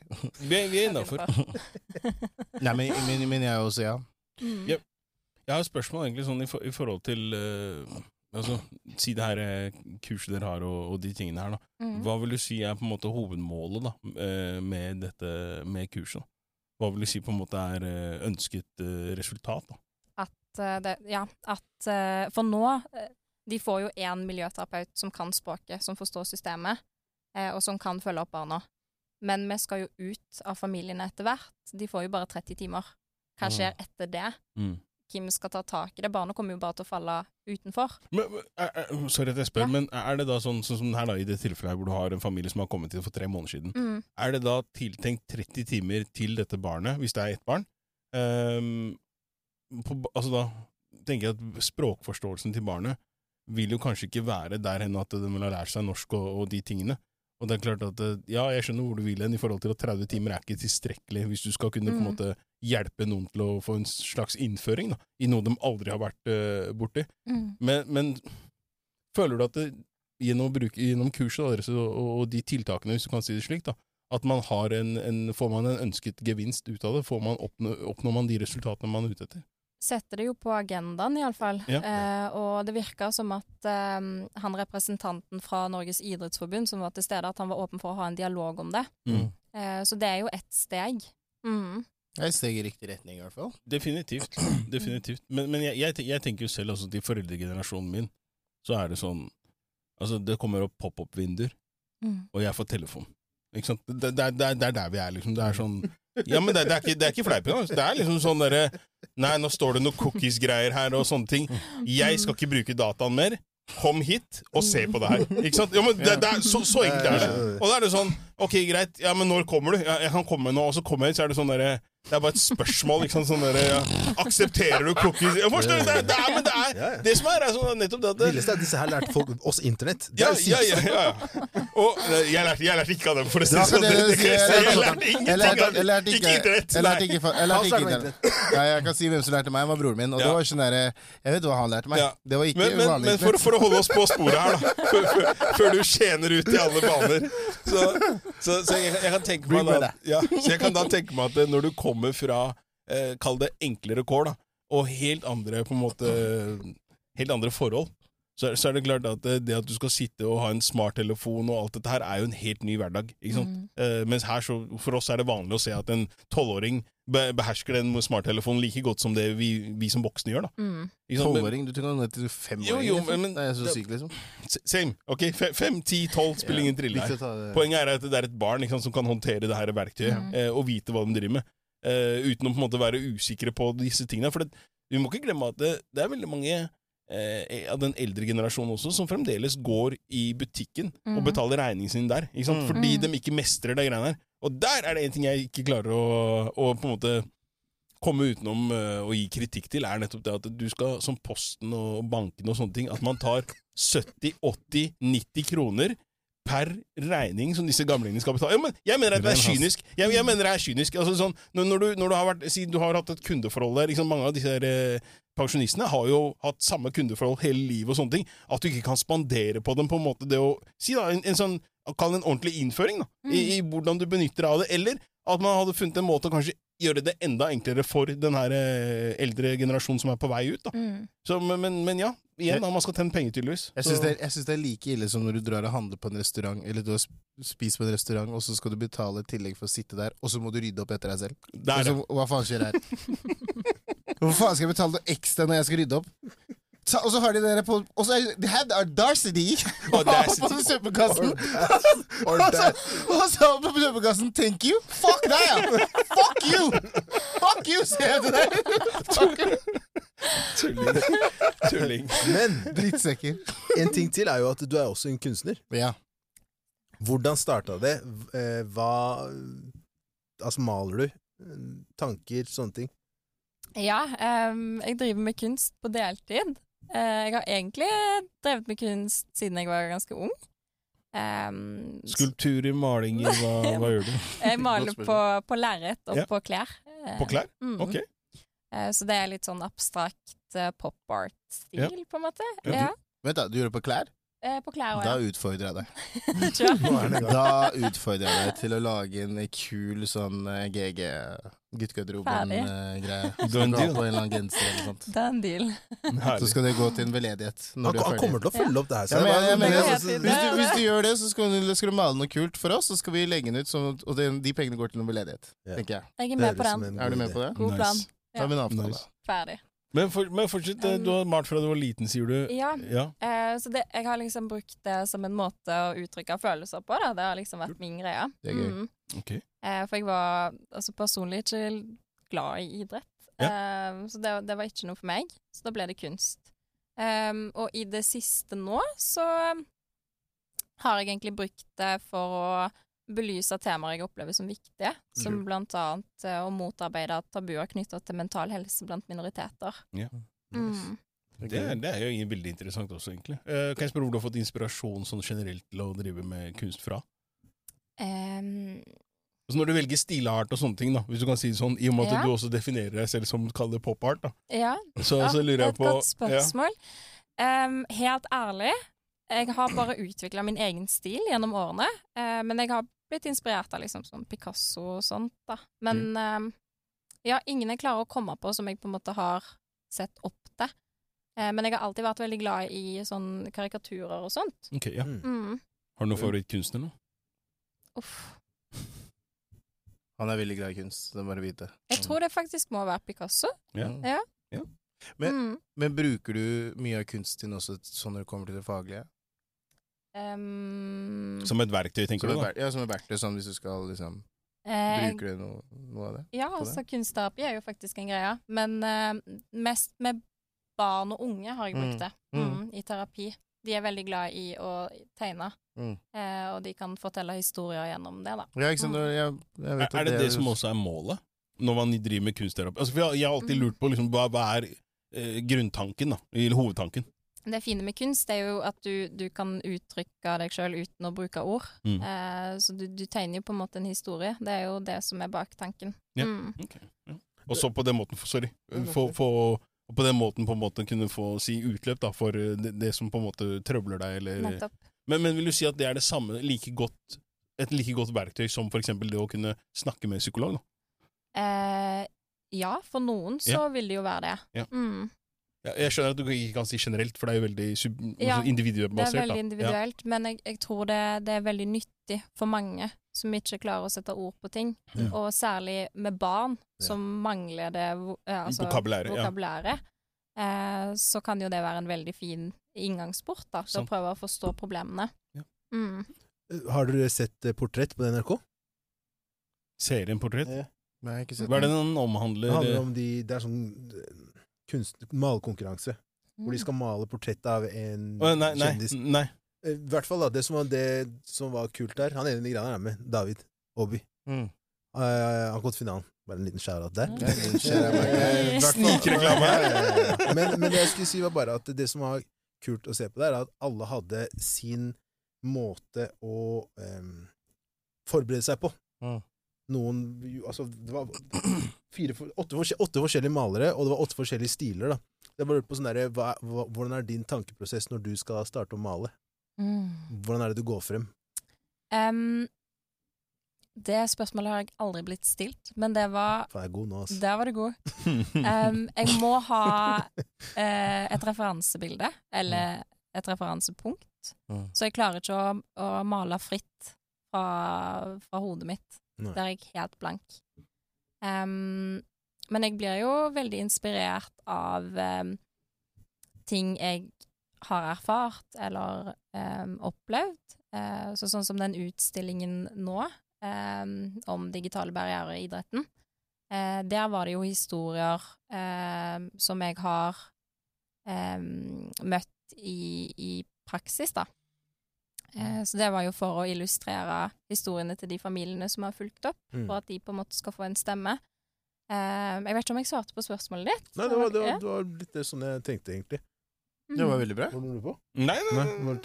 B: Vi, er- vi er innafor.
C: Nei, men, men, men jeg er også, ja.
E: Mm.
B: Ja. Jeg har et spørsmål egentlig sånn i, for, i forhold til eh, Altså, Si det her eh, kurset dere har, og, og de tingene her. da.
E: Mm.
B: Hva vil du si er på en måte hovedmålet da, eh, med dette med kurset? da? Hva vil du si på en måte er eh, ønsket resultat? da?
E: at det, ja, at For nå De får jo én miljøterapeut som kan språket, som forstår systemet, og som kan følge opp barna. Men vi skal jo ut av familiene etter hvert. De får jo bare 30 timer. Hva
C: Mm.
E: skjer etter det? Hvem skal ta tak i det? Barna kommer jo bare til å falle utenfor.
B: Men, men, er, er, sorry at jeg spør,
E: Ja.
B: men er det da sånn, sånn som her da, i det tilfellet hvor du har en familie som har kommet hit for tre måneder siden,
E: Mm.
B: er det da tiltenkt 30 timer til dette barnet, hvis det er ett barn? Um, på, altså da tenker jeg at språkforståelsen til barnet vil jo kanskje ikke være der hen at den vil ha lært seg norsk og, og de tingene. Og det er klart at eh, ja, jeg skjønner hvor du vil hen i forhold til at 30 timer er ikke tilstrekkelig hvis du skal kunne på en
E: Mm.
B: måte hjelpe noen til å få en slags innføring da, i noe de aldri har vært uh, borti.
E: Mm.
B: Men, men føler du at det, gjennom, å bruke, gjennom kurset da, deres og, og, de tiltakene, hvis du kan si det slik, da, at man har en, en, får man en ønsket gevinst ut av det? Får man oppnå, oppnår man de resultatene man er ute etter?
E: Setter det jo på agendaen, iallfall.
B: Ja.
E: Eh, og det virka som at eh, han representanten fra Norges idrettsforbund som var til stede, at han var åpen for å ha en dialog om det.
B: Mm.
E: Eh, så det er jo ett steg. Mm.
C: Det er et steg i riktig retning, i hvert fall.
B: Definitivt. Definitivt. Men, men jeg, jeg, jeg tenker jo selv, altså til foreldregenerasjonen min, så er det sånn Altså, det kommer opp pop-opp-vinduer,
E: Mm.
B: og jeg får telefon. Ikke sant? Det, det, det, det er der vi er, liksom. Det er sånn Ja, men det, det, er, ikke, det er ikke fleip engang. Det er liksom sånn derre Nei, nå står det noe cookies-greier her og sånne ting. Jeg skal ikke bruke dataen mer. Kom hit og se på det her. Ikke sant? Ja, men det, det er så, så enkelt er det. Og da er det sånn Ok, greit. Ja, men når kommer du? Ja, jeg kan komme nå. Og så kommer jeg, så er det sånn derre Det er bare et spørsmål. Liksom. Sånn der, ja. Aksepterer du cookies? Jeg forstår det! Det er, men det er
A: ja.
B: det som er, er sånn, nettopp det at det,
A: Villeste er at disse her lærte folk oss internett. Det
B: ja,
A: er
B: ja, ja, ja. Og eh, jeg lærte, jeg lærte ikke av dem, for å si
C: Det
B: sånn.
C: jeg
B: lærte ingenting av Ikke internett.
C: Jeg lærte ikke, jeg lærte ikke internett. Ja, jeg kan si hvem som lærte meg. Det var broren min. Og det var sånn der, Jeg vet hva han lærte meg. Det var ikke
B: Men, men,
C: vanlig
B: men for, for å holde oss på sporet her, da, før, før, før du skjener ut i alle baner Så, så, så jeg, jeg kan tenke meg da, ja, så jeg kan da tenke meg at når du kommer fra eh, Kall det enklere kår, da, og helt andre på en måte Helt andre forhold, så, er- så er det klart at det, det at du skal sitte og ha en smarttelefon og alt dette her, er jo en helt ny hverdag. Ikke sant?
E: Mm.
B: Eh, mens her, så, for oss er det vanlig å se at en tolvåring be, behersker den smarttelefonen like godt som det vi, vi som voksne gjør. da.
E: Mm.
B: Sant? Men-
C: Du tenker ned til
B: Jo,
C: femåring?
B: jo,
C: liksom.
B: men-
C: det er så sykt, liksom.
B: Same. ok? Fe- Fem, ti, tolv spiller ingen trille her. Poenget er at det er et barn ikke sant, som kan håndtere det her verktøyet
E: Mm.
B: eh, og vite hva de driver med, eh, uten å på en måte være usikre på disse tingene. For det, vi må ikke glemme at det, det er veldig mange uh, av den eldre generasjonen også som fremdeles går i butikken og
E: Mhm.
B: betaler regningen sin der?
C: Mm.
B: fordi
E: Mm.
B: de ikke mestrer de greiene her. Og der er det en ting jeg ikke klarer å, å på en måte komme utenom uh, å gi kritikk til, er nettopp det at du skal, som Posten og bankene og sånne ting, at man tar 70, 80, 90 kroner per regning som disse gamlingene skal betale. Ja, men jeg mener at det er kynisk. Jeg, jeg mener det er kynisk. Altså, sånn, når, du, når du har vært, Si du har hatt et kundeforhold der liksom, Mange av disse der, eh, pensjonistene har jo hatt samme kundeforhold hele livet og sånne ting. At du ikke kan spandere på dem på en måte det å Si da, en, en sånn Kall det en ordentlig innføring da, i, i hvordan du benytter deg av det. Eller at man hadde funnet en måte å kanskje gjøre det enda enklere for den her eh, eldre generasjonen som er på vei ut. da.
E: Mm.
B: Så, men, men, men ja, igjen, da, man skal tjene penger, tydeligvis.
C: Jeg syns det, det er like ille som når du drar og handler på en restaurant, eller du har spist på en restaurant, og så skal du betale et tillegg for å sitte der, og så må du rydde opp etter deg selv.
B: Er det.
C: så, hva faen skjer her? Hvorfor faen skal jeg betale noe ekstra når jeg skal rydde opp? Så, og så har de dere på Og så er de have audacity på søppelkassen! Og så,
A: that.
C: og så på søppelkassen Thank you! Fuck deg, ja! Fuck you! Fuck you, sier jeg til deg!
B: Tulling. Tulling.
A: Men
C: Drittsekker.
A: en ting til er jo at du er også en kunstner.
C: Ja.
A: Hvordan starta det? Eh, Hva Altså, maler du? Tanker, sånne ting?
E: Ja, um, jeg driver med kunst på deltid. Eh, jeg har egentlig drevet med kunst siden jeg var ganske ung. Um, s-
B: Skulpturer, malinger, hva, hva gjør du?
E: jeg maler på, på lerret og
B: Ja.
E: på klær. Eh,
B: På klær?
E: mm.
B: Ok.
E: Eh, så det er litt sånn abstrakt eh, pop art-stil,
B: Ja.
E: på en måte.
B: Ja.
E: Ja.
C: Vent, da. Du gjør det på klær?
E: Eh, på klær
C: Da utfordrer jeg deg. Da utfordrer jeg deg til å lage en kul sånn eh, GG guttegarderoben-greie.
B: Done
C: Skal du ha
B: deal.
C: på en eller annen genser eller sånt.
E: Det en deal.
C: Så skal det gå til en veldedighet når
A: Han,
C: er
A: han kommer til å følge opp det her.
C: Ja, men jeg, jeg mener,
E: Det er
C: altså, hvis, du, hvis du gjør det, så skal du, skal du male noe kult for oss, så skal vi legge den ut, sånn og det, de pengene går til en veldedighet.
A: Yeah.
C: tenker jeg.
E: Jeg er med på den.
C: Er du med på det?
E: God
B: Nice.
E: plan.
C: Da har vi en avtale.
B: Nice.
E: Ferdig.
B: Men, for, men fortsett, um, du har malt fra du var liten, sier du.
E: Ja,
B: Ja.
E: Uh, så det, jeg har liksom brukt det som en måte å uttrykke følelser på. Da. Det har liksom vært min greie.
C: Det er gøy.
E: Mm.
B: Ok.
E: Uh, for jeg var altså personlig ikke glad i idrett. Eh, så det, det var ikke noe for meg. Så da ble det kunst. Um, og i det siste nå så har jeg egentlig brukt det for å belyse temaer jeg opplever som viktige, som
B: Kult.
E: blant annet eh, å motarbeide tabuer knytta til mental helse blant minoriteter.
B: Ja.
E: Mm.
B: Det, er- det er jo veldig interessant også, egentlig. Eh, kan jeg spørre hvor du har fått inspirasjon sånn generelt til å drive med kunst fra?
E: Um,
B: så Når du velger stilart og sånne ting, da, hvis du kan si det sånn, i og med at
E: Ja.
B: du også definerer deg selv som kall det pop-art, da,
E: ja,
B: så,
E: Ja,
B: så lurer jeg
E: et
B: på
E: godt spørsmål. Em, helt ærlig, jeg har bare utvikla min egen stil gjennom årene. Uh, men jeg har blitt inspirert av liksom sånn Picasso og sånt, da. Men em, ja, ingen jeg klarer å komme på som jeg på en måte har sett opp til. Eh, men jeg har alltid vært veldig glad i sånn karikaturer og sånt.
B: Ok, ja.
A: Mm.
E: Mm.
B: Har du noen favorittkunstner nå?
E: Uff.
C: Han er veldig glad i kunst, det må du vite.
E: Jeg tror det faktisk må være Picasso.
B: Ja.
E: Ja.
C: Men-
E: Mm.
C: Men bruker du mye av kunsten din også sånn når det kommer til det faglige?
E: Em,
B: Som et verktøy, tenker du? da?
C: ja, som et verktøy, sånn hvis du skal liksom
E: eh,
C: Bruker du noe, noe av det?
E: Ja, altså kunstterapi er jo faktisk en greie. Men eh, mest med barn og unge har jeg
C: Mm.
E: brukt det
C: Mm.
E: mm, i terapi. De er veldig glad i å tegne,
C: Mm.
E: eh, og de kan fortelle historier gjennom det, da.
C: Ja, ikke sant?
E: Mm.
C: Jeg, jeg vet
B: Er, er
C: at
B: det det som også er målet, når man driver med kunstterapi? Altså, for jeg, jeg har alltid
E: Mm.
B: lurt på liksom, hva, hva er eh, grunntanken, da, eller hovedtanken.
E: Det fine med kunst er jo at du, du kan uttrykke deg sjøl uten å bruke ord.
B: Mm.
E: Eh, så du, du tegner jo på en måte en historie. Det er jo det som er baktanken.
B: Ja.
E: Mm.
B: Okay. ja. Og så på den måten, sorry, For, for, på den måten på en måte kunne få si utløp da, for eh, det, det som på en måte trøbler deg, eller men, men vil du si at det er det samme, like godt, et like godt verktøy som for eksempel det å kunne snakke med en psykolog? da?
E: Eh, ja, for noen så vil det jo være det.
B: Ja.
E: Mm.
B: Ja, jeg skjønner at du ikke kan si generelt, for det er jo veldig sub,
E: Ja,
B: altså individbasert.
E: Det er veldig individuelt, men jeg, jeg tror det, det er veldig nyttig for mange som ikke klarer å sette ord på ting.
B: Ja.
E: Og særlig med barn
A: Ja.
E: som mangler det eh, altså,
B: Vokabulæret, ja.
E: vokabulæret. Eh, så kan jo det være en veldig fin inngangsport da, til å prøve å forstå problemene.
B: Ja.
E: Mm.
A: Har dere sett eh, Portrett på NRK?
B: Serien Portrett.
C: Nei, jeg har ikke sett
B: Hva er det
C: den.
B: omhandler?
A: Det handler om de, det er sånn eh, kunst, malekonkurranse, hvor de skal male portrett av en
B: oh, nei, nei,
A: kjendis.
B: nei.
A: Eh, I hvert fall da, det som var, det som var kult der Han ene greiene er med, David Obi.
C: Mm.
A: Uh, han kom til finalen. Bare en liten shout-out der.
B: Snikreklame.
A: Men, men det jeg skulle si, var bare at det som var kult å se på der, er at alle hadde sin måte å um, forberede seg på.
C: Mm.
A: Noen Altså, det var fire, åtte, åtte forskjellige malere, og det var åtte forskjellige stiler, da. Jeg bare lurte på sånn hva, hva, Hvordan er din tankeprosess når du skal starte å male?
E: Mm.
A: Hvordan er det du går frem?
E: Um, det spørsmålet har jeg aldri blitt stilt, men det var
A: Faen, jeg er god nå, altså.
E: Der var du god. Um, jeg må ha uh, et referansebilde, eller et referansepunkt.
C: Mm.
E: Så jeg klarer ikke å, å male fritt fra, fra hodet mitt. Der er jeg helt blank. Um, men jeg blir jo veldig inspirert av um, ting jeg har erfart eller um, opplevd. Uh, så sånn som den utstillingen nå om digitale barrierer i idretten. Uh, der var det jo historier uh, som jeg har møtt i, i praksis, da. Eh, så det var jo for å illustrere historiene til de familiene som har fulgt opp,
A: Mm.
E: for at de på en måte skal få en stemme. Eh, jeg vet ikke om jeg svarte på spørsmålet ditt.
A: Nei, det var, det, var, det var litt det sånn jeg tenkte, egentlig.
C: Det var veldig bra.
A: Var lurer du på?
B: Nei, nei,
A: Nei,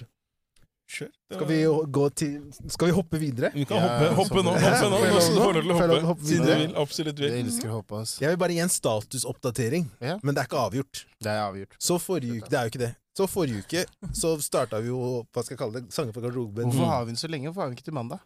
B: Kjør.
A: Skal vi gå til Skal vi hoppe videre?
B: Vi kan
C: Ja,
B: hoppe, hoppe nå. Hoppe nå. Nå skal du få lov til å
A: Får lov til å
B: hoppe.
A: hoppe
B: Siden du vil. Absolutt vil.
C: Jeg elsker å hoppe, ass.
A: Jeg vil bare gi en statusoppdatering,
C: Ja.
A: men det er ikke avgjort.
C: Det er avgjort.
A: Så forrige uke Det er jo ikke det. Så forrige uke så starta vi jo Hva skal jeg kalle det? Sanger fra garderoben.
C: Hvorfor har vi den så lenge? Hvorfor har vi den ikke til mandag?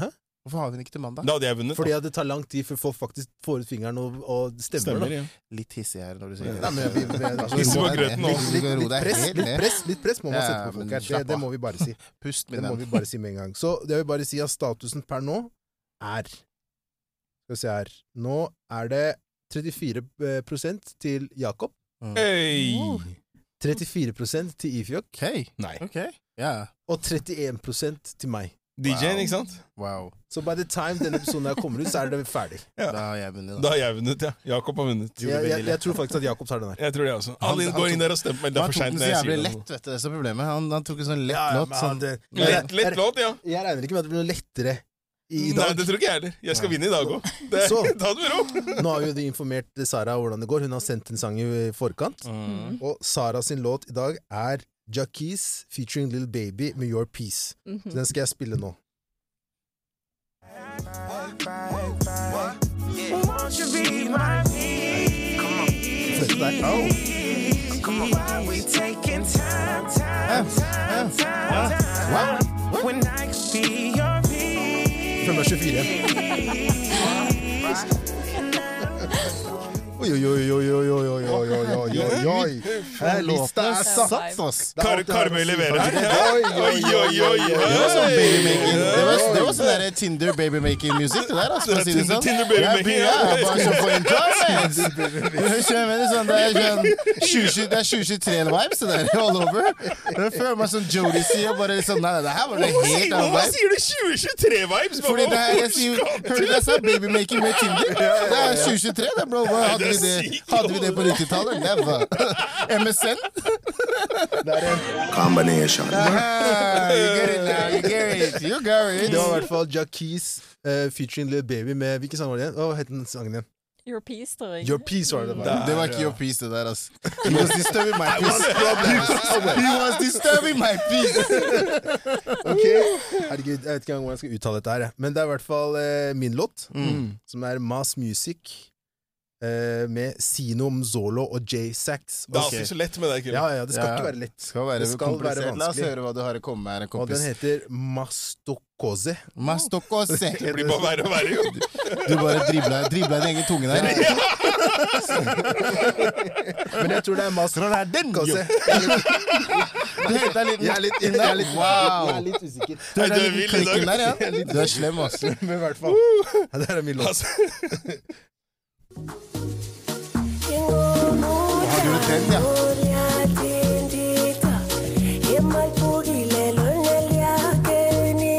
A: Hæ?
C: Hvorfor har vi den ikke til mandag?
B: Da hadde jeg vunnet.
A: Fordi at det tar lang tid før folk faktisk får ut fingeren og, og stemmer.
B: Stemmer,
A: da.
B: ja.
C: Litt hissig her når du sier
A: Nei, men vi- vi- altså,
B: på
A: litt-
B: grøten nå.
A: litt, litt, litt, press, litt, press, litt press må man sette på folk her. Det, det må vi bare si.
C: Pust,
A: Det
C: min
A: må vi bare si med en gang. Så jeg vil bare si at statusen per nå er Skal vi se her Nå er det 34% til Jakob.
C: Mm.
B: Hey.
A: 34% til Ifjok.
C: Hey.
B: Nei.
C: ok. Ja.
A: Og 31% til meg.
B: DJ-en,
C: Wow.
B: ikke sant?
C: Wow.
A: Så by the time denne episoden her kommer ut, så er det ferdig.
B: Ja.
C: Da har jeg vunnet,
B: Da
C: da.
B: har jeg vunnet, ja. Jakob har vunnet.
A: Jeg, jeg, jeg tror faktisk at Jakob tar den her.
B: Jeg tror det også.
C: Han- han
B: går inn der og stemmer. Det er
C: Han
B: for
C: tok
B: seint
C: den så jævlig lett, vet du. Det er problemet. Han, han tok en sånn lett
A: ja,
C: låt. Sånn.
B: Lett, lett låt, ja.
A: Jeg regner ikke med at det blir noe lettere i
B: Nei, det tror ikke jeg heller. Jeg skal
C: Nei.
B: vinne i dag òg. Ta det med ro.
A: Nå har jo informert Sara hvordan det går. Hun har sendt en sang i forkant.
C: Mm.
A: Og Sara sin låt i dag er Jackies featuring Little Baby med Your Peace.
E: Mhm.
A: Så den skal jeg spille nå.
D: Won't you be my
A: Fleste der. Au.
D: Why time, time, time, time, time
A: var 24. Oi, oi, oi, oi, oi, oi, oi, oi, oi, oi, oi, oi. Eh, Lista er satt.
C: Ass.
A: Er
B: Kar Karmøy leverer her.
A: Oi, oi, oi, oi,
C: Det var sånn babymaking Det var, sånn der Tinder babymaking-musikk, det der, altså, for å si det sånn.
B: Tinder babymaking,
C: Ja, bare sånn for jeg mener, sånn, Det er sånn det er 2023-vibes, det der, all over. Jeg føler meg som Jodie sier, bare sånn Nei, det her var det helt annet.
B: hvorfor sier du 2023-vibes?
C: Fordi det her, jeg sier, hørte du det jeg sa? Babymaking med Tinder. Det er 2023, det, bro. Hva, Hadde vi det, hadde vi det på 90-tallet? Never. MSN?
D: Combination
C: Ah, you get it now, you get it. You got it.
A: Det var i hvert fall Jackis uh, featuring Little Baby med Hvilken sang var det igjen? Hva het den sangen igjen?
E: Your peace, tror jeg.
A: Your Peace var det. bare.
B: Der.
C: Det var ikke your peace, det der, altså. He was disturbing my peace. He was disturbing my peace.
A: Ok, Herregud, jeg vet ikke engang hvordan jeg skal uttale dette her. Men det er i hvert fall eh, min låt,
C: Mm.
A: som er Mass Music eh, med Sino Mzolo og J Sax.
B: Det er
A: okay.
B: ikke så lett med deg, Kille.
A: Ja, ja, det skal
C: Ja.
A: ikke være lett.
C: Det skal være
A: Det skal være
C: vanskelig. La oss høre hva du har å komme med her, kompis.
A: Og den heter Mastokose.
C: Mastokose.
B: Det blir bare verre og verre, jo.
C: Du bare dribla, dribla din egen tunge der.
A: Men jeg tror det er Mastokose.
C: Du henta en liten
A: Jeg er litt, jeg
C: inn
A: er
C: der.
A: wow. jeg er litt usikker.
C: Du
B: er
C: den
B: vill
C: klikken der, ja? Du er slem, ass.
A: Men i hvert fall. Ja, det er min låt.
C: Har du den, ja?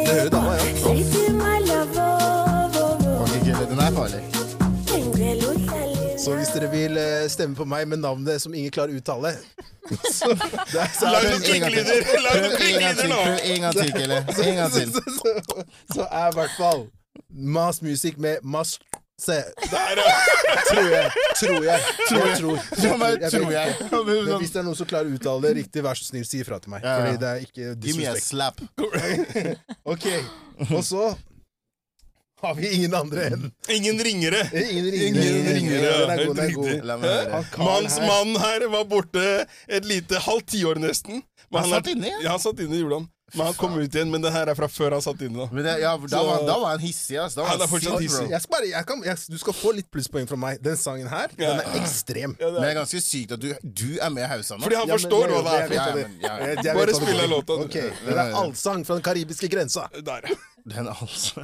A: Det hører dama, ja.
C: Ok, Kille, den er farlig.
A: Så hvis dere vil eh, stemme på meg med navnet som ingen klarer å uttale så, det er, så,
B: Lag
A: er
B: noen
C: en gang til.
B: klikkelyder! Lag
C: Prøv
B: noen
C: en gang
B: klikkelyder
C: til,
B: nå!
C: prøv en gang til, Kille. En gang til.
A: så, så, så er i hvert fall Mas Music med Mas Se,
B: Der, ja.
A: tror jeg. Tror jeg. Tror jeg. Tror, jeg.
C: tror jeg.
A: Men hvis det er noen som klarer å uttale det riktig, vær så snill, si ifra til meg.
C: Ja, ja.
A: Fordi det er ikke
C: Give me a slap.
A: Ok, og så har vi ingen andre enn
B: Ingen ringere.
A: Ingen ringere.
B: Ingen ringere, ja.
A: Den er god, den er
B: Manns mann her var borte et lite halvt tiår nesten. Men
C: Han
B: han
C: satt inne, ja?
B: Ja, han satt inne, i han. Men han kom ut igjen, men det her er fra før han satt inne. da.
C: Men det, ja, da,
B: Så-
C: var, da var han hissig, ass. Da var
B: Han er fortsatt hissig.
A: Jeg skal bare, jeg kan, jeg, du skal få litt plusspoeng fra meg. Den sangen her,
B: Ja.
A: den er ekstrem.
B: Ja,
C: Men
B: det
C: det
B: er.
C: er ganske sykt at du, du er med i hausa nå.
B: Fordi han
A: Ja, men
B: forstår hva det er.
A: jeg vet
C: Ja,
A: hva
C: men, ja,
A: jeg- jeg vet
B: Bare
A: hva det
B: spill
A: betyr.
B: låta, du.
A: Ok, Det er allsang fra den karibiske grensa.
B: Der, ja.
C: Den, altså.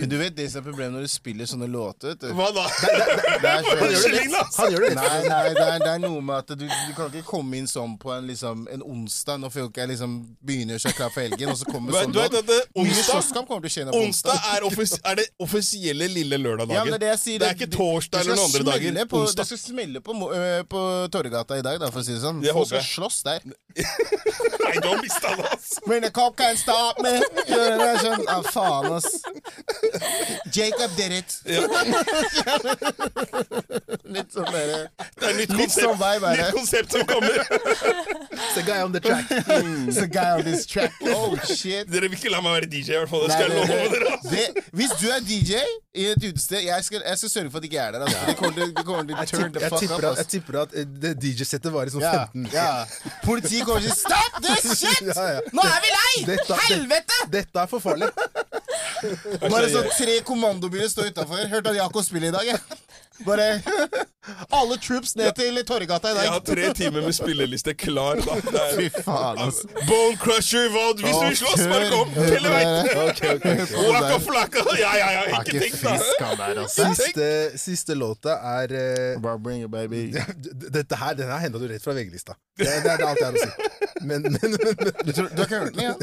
C: Men du vet det som er problemet når du spiller sånne låter?
B: Hva da?
A: Han gjør det
C: Nei, nei, det er, det er noe med at du, du, kan ikke komme inn sånn på en, liksom, en onsdag når folk er, liksom, begynner å klappe for helgen, og så kommer
B: Du vet,
C: sånn
B: du vet det, onsdag,
C: kommer
B: onsdag er, offis, er det offisielle lille
C: Ja,
B: lørdag-dagen.
C: det, er det,
B: det er ikke torsdag eller noen andre dager.
C: På, det skal smelle på, øh, på Torgata i dag, da, for å si det sånn.
B: Det
C: Folk skal slåss der.
B: Nei, du har mista det, ass.
C: When the cop can't stop me. Ja, det sånn, ah, faen, ass. Jacob did it. Litt sånn derre
B: Det er nytt
C: Litt sånn vibe er det.
B: nytt konsept som kommer.
A: It's a guy on the track.
C: It's a guy on this track. Oh, shit.
B: Dere vil ikke la meg være DJ, i hvert fall. Det
C: Nei,
B: skal jeg love dere.
C: det, hvis du er DJ i et utested, jeg skal, jeg skal sørge for at jeg ikke er der. Altså. De kommer til, de kommer til
A: Jeg tipper, jeg tipper at, jeg
C: ass.
A: tipper at eh, det DJ-settet varer sånn 15
C: ja. Politiet kommer til Stop this shit!
A: Ja, ja.
C: Nå er vi lei!
A: Dette-
C: Helvete!
A: Dette er for farlig.
C: Bare sånn tre kommandobiler står utafor. Hørte at Jakob spiller i dag, jeg. Bare Alle troops ned til Torgata i
B: Jeg har tre timer med spilleliste klar. da. Det er-
C: Fy faen, ass.
B: Bone Crusher, hva Hvis du vil slåss, bare kom!
A: Ok, ok.
B: Waka flaka! Ja, ja, ja, ikke tenk, da.
C: der, altså.
A: Siste, siste låta er eh,
C: Bare baby.
A: Dette her, Den her henta du rett fra VG-lista. Det, det, er- det alt jeg har å si. Men, men, men, men
C: Du, du har ikke hørt den, ja?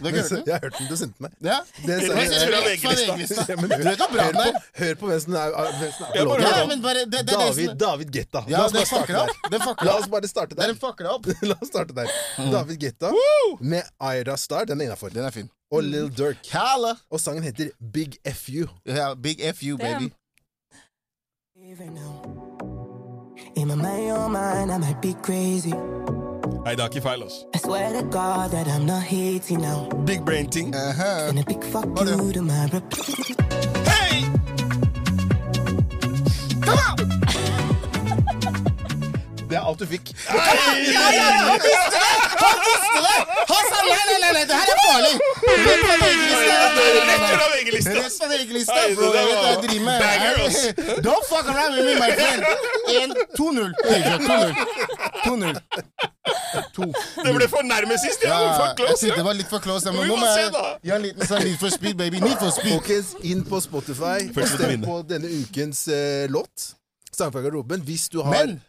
C: Har ikke den?
A: Jeg har hørt den du sendte meg.
C: Ja?
A: Det sa jeg-
B: fra
C: Rett
B: VG-lista.
C: VG-lista.
A: Ja, men hør, på, hør på hvem som er, hvem som er på låta.
C: Ja, bare, det, det
A: David, David Getta.
C: Ja,
A: La oss
C: den
A: bare starte der. La oss bare starte
C: er
A: der.
C: en opp.
A: La oss starte der. David Getta med Ira Star, den er innafor.
C: Den er fin.
A: Og Lil Durk.
C: Kalla.
A: Og sangen heter Big FU.
C: Ja, big FU, baby.
D: Even now. In my mind, I might be crazy.
B: Det er ikke feil, altså.
D: I swear to God that I'm not hating now.
B: Big brain ting.
C: Aha.
D: And a big fuck you
C: on.
D: to my rep.
B: Hei!
A: Det er alt du fikk.
C: Han visste det! Han sa nei, nei, nei, nei, det her er farlig! Rett fra VG-lista.
B: Rett fra VG-lista.
C: Bro.
B: det
C: Jeg vet hva jeg
B: var
C: driver med. Don't fuck around with me, my friend. 1, 2-0. Peugeot, 2-0. 2-0.
B: Det ble for nærme sist. Ja,
C: Ja,
B: for
C: jeg
B: close,
C: synes det var litt for close.
B: Ja,
C: Men nå
B: må
C: jeg gjøre en liten sånn Need for speed, baby. Need for speed.
A: Folkens, inn på Spotify.
B: og
A: Stem på denne ukens eh, låt. Sang fra garderoben. Hvis du har
C: Men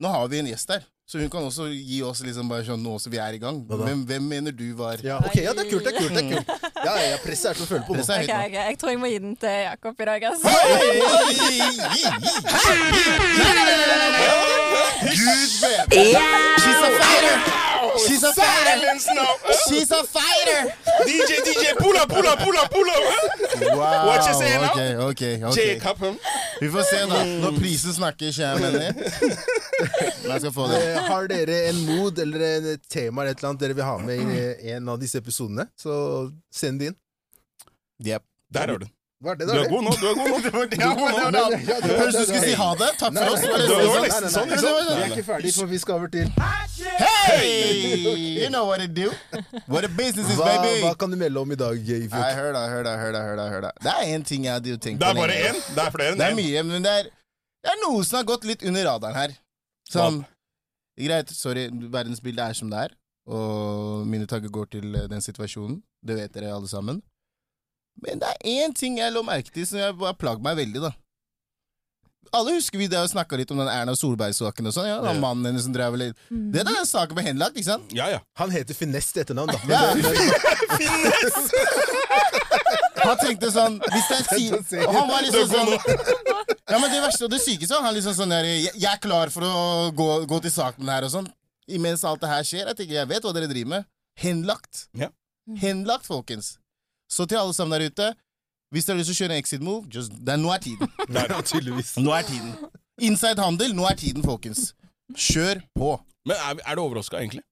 C: nå har vi en gjest der. Så hun kan også gi oss liksom bare sånn nå som vi er i gang.
A: Men?
C: Hvem, hvem mener du var
A: ja, ok, ja, det er kult. det er kult, det er kult Ja, ja, ja, Presset er til å føle på nå.
C: Okay, er
E: Ok,
C: helt
E: ok, Jeg tror jeg må gi den til Jakob i dag, altså.
C: Gud baby. She's a fighter! She's a fighter! She's a fighter!
B: DJ, DJ, pull up, pull up, pull up, pull up.
C: Wow.
B: What you saying now?
C: Okay, okay, ok.
B: Jacob, him.
C: Vi får se, da. Når prisen snakker, kjære mener. Jeg skal få det.
A: Eh, har dere en mod eller en et tema eller et eller annet dere vil ha med i en av disse episodene, så send det inn.
C: Yep.
B: Der har du den.
A: Hva er det
B: Du er god nå. du er god nå.
C: du er god det var det.
A: Ja,
C: Høres ut som du skulle si ha det. Takk for oss.
A: Nei,
C: Var det
A: nei,
B: det var nesten sånn, ikke sant?
A: Vi er ikke ferdig, for vi skal over til
C: Hey! You know what it do. What a business is, baby.
A: hva kan du melde om i dag,
C: Nei, hør da, hør da, hør da, hør da, hør da. Det er én ting jeg hadde jo tenkt
B: Det
C: på
B: er bare én. Det er flere enn
C: Det er mye, men det er, det er noe som har gått litt under radaren her. Som greit, sorry, verdensbildet er som det er, og mine tanker går til eh, den situasjonen. Det vet dere alle sammen. Men det er én ting jeg lå merke til som jeg bare plagg meg veldig, da. Alle husker vi det og snakka litt om den Erna Solberg-saken og sånn. Ja, den
A: Ja.
C: mannen hennes som drev litt Det er den saken ble henlagt, ikke sant?
B: Ja, ja.
A: Han heter Finesse til etternavn, da.
C: Ja.
A: Men det-
C: Han tenkte sånn hvis det er ti, Og han var liksom sånn Ja, men det verste og det sykeste var han liksom sånn der Jeg, jeg er klar for å gå, gå til sak med den her og sånn. Imens alt det her skjer. Jeg tenker, jeg vet hva dere driver med. Henlagt.
B: Ja.
C: Henlagt, folkens. Så til alle sammen der ute, hvis dere har lyst til å kjøre en exit move, just, det er, nå er tiden. Nå er tiden. Inside handel, nå er tiden, folkens. Kjør på.
B: Men er, er du overraska, egentlig?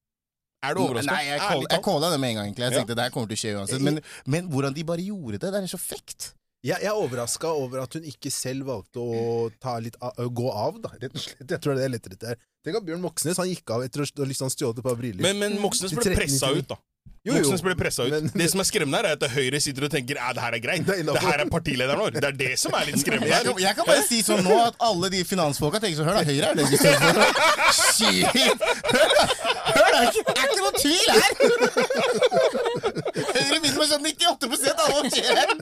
B: Er du overraska?
C: Nei, jeg call- jeg calla det med en gang, egentlig. Jeg
B: Ja.
C: tenkte det her kommer til å skje uansett. Men, men hvordan de bare gjorde det, det er så frekt.
A: Jeg, jeg er overraska over at hun ikke selv valgte å ta litt av, gå av, da, rett og slett. Jeg tror det er lettere til her. Tenk at Bjørn Moxnes han gikk av etter å ha liksom stjålet et par briller.
B: Men, men Moxnes ble
A: 13,
B: pressa ut, da.
A: Jo, jo.
B: Moxnes ble pressa ut.
A: Men-
B: Det som er skremmende, her er at Høyre sitter og tenker at det her er greit.
A: Det er.
B: Det her er partilederen vår. Det er det som er litt skremmende
C: Jeg kan, jeg kan bare si sånn nå at alle de finansfolka tenker sånn Hør da, Høyre er det de står for. Shit! Hør da, det er ikke noe tvil her! Høyre rapportereren!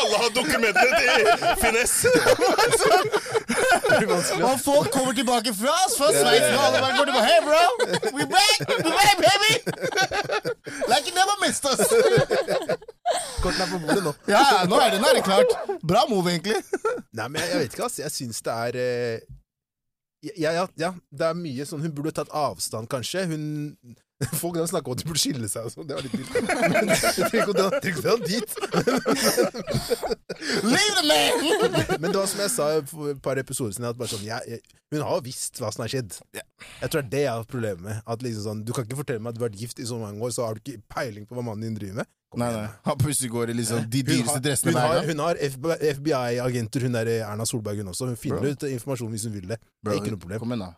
B: Alle har dokumentene til finesse!
C: Og folk kommer tilbake fra oss fra Sveits, og alle bare går tilbake Hey, bro! We back! We back, baby! Like you never missed us!
A: Korten er på bordet nå.
C: Ja, nå er det, nå er det klart. Bra move, egentlig.
A: Nei, men jeg, jeg vet ikke, ass. Jeg syns det er eh, ja, ja, ja, det er mye sånn Hun burde tatt avstand, kanskje. Hun Folk snakker om at de burde skille seg og sånn. Det var litt vilt. Dit.
C: Leave the man!
A: Men det var som jeg sa for et par episoder siden, at sånn, jeg, jeg, hun har visst hva som har skjedd. Jeg tror det er det jeg har problemet med. At liksom sånn, Du kan ikke fortelle meg at du har vært gift i så mange år, så har du ikke peiling på hva mannen din driver med. Kom
C: Nei, nei. Han plutselig går i liksom de dyreste dressene
A: hun har, hun har FBI-agenter, hun der Erna Solberg, hun også. Hun finner
C: Bro.
A: ut informasjon hvis hun vil det. Det er ikke noe problem.
C: Kom igjen, da.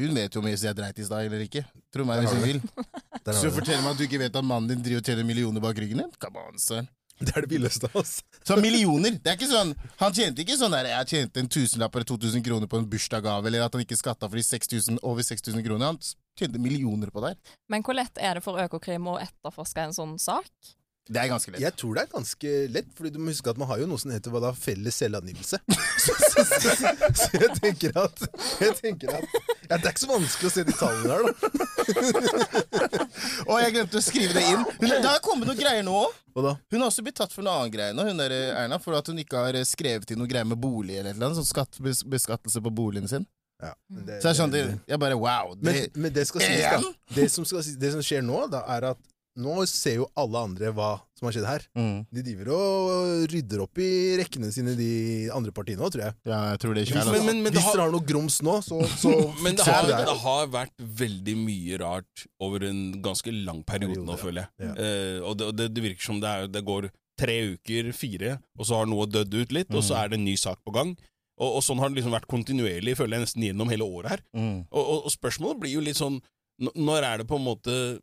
C: Hun vet jo om jeg dreit i stad eller ikke. Tro meg hvis hun vil. Så fortell meg at du ikke vet at mannen din driver og tjener millioner bak ryggen din? Come on, son.
A: det er det villeste av oss.
C: Så millioner. Det er ikke sånn Han tjente ikke sånn der Jeg tjente en tusenlapp eller 2000 kroner på en bursdagsgave, eller at han ikke skatta for de 6000, over 6000 kroner. Han tjente millioner på det.
E: Men hvor lett er det for Økokrim å etterforske en sånn sak?
C: Det er ganske lett.
A: Jeg tror det er ganske lett, Fordi du må huske at man har jo noe som heter hva da, felles selvangivelse. så, så, så, så jeg tenker at, jeg tenker at ja, Det er ikke så vanskelig å se de tallene der, da.
C: Og jeg glemte å skrive det inn. Hun, det har kommet noen greier nå òg. Hun har også blitt tatt for noe annet greier nå, hun der eh, Erna, for at hun ikke har eh, skrevet inn noe greier med bolig eller noe, sånn skatt, beskattelse på boligen sin.
A: Ja, det,
C: Så jeg sånn, jeg bare wow. Det,
A: men, men det skal sies, da. Det som, skal, det som skjer nå, da, er at nå ser jo alle andre hva som har skjedd her.
C: mm.
A: De driver og rydder opp i rekkene sine, de andre partiene òg, tror jeg.
C: Ja, jeg tror det er
A: Hvis.
B: Men- men- men det
A: hvis
B: har-
A: dere har noe grums nå, så, så
B: Men det har,
A: det
B: det har vært veldig mye rart over en ganske lang periode
A: Periode,
B: nå, føler jeg.
A: Ja.
B: Uh, og det, og det, det virker som det, er, det går tre uker, fire, og så har noe dødd ut litt, og så er det en ny sak på gang. Og, og sånn har det liksom vært kontinuerlig, føler jeg, nesten gjennom hele året her.
C: Mm.
B: Og, og, og spørsmålet blir jo litt sånn Når er det på en måte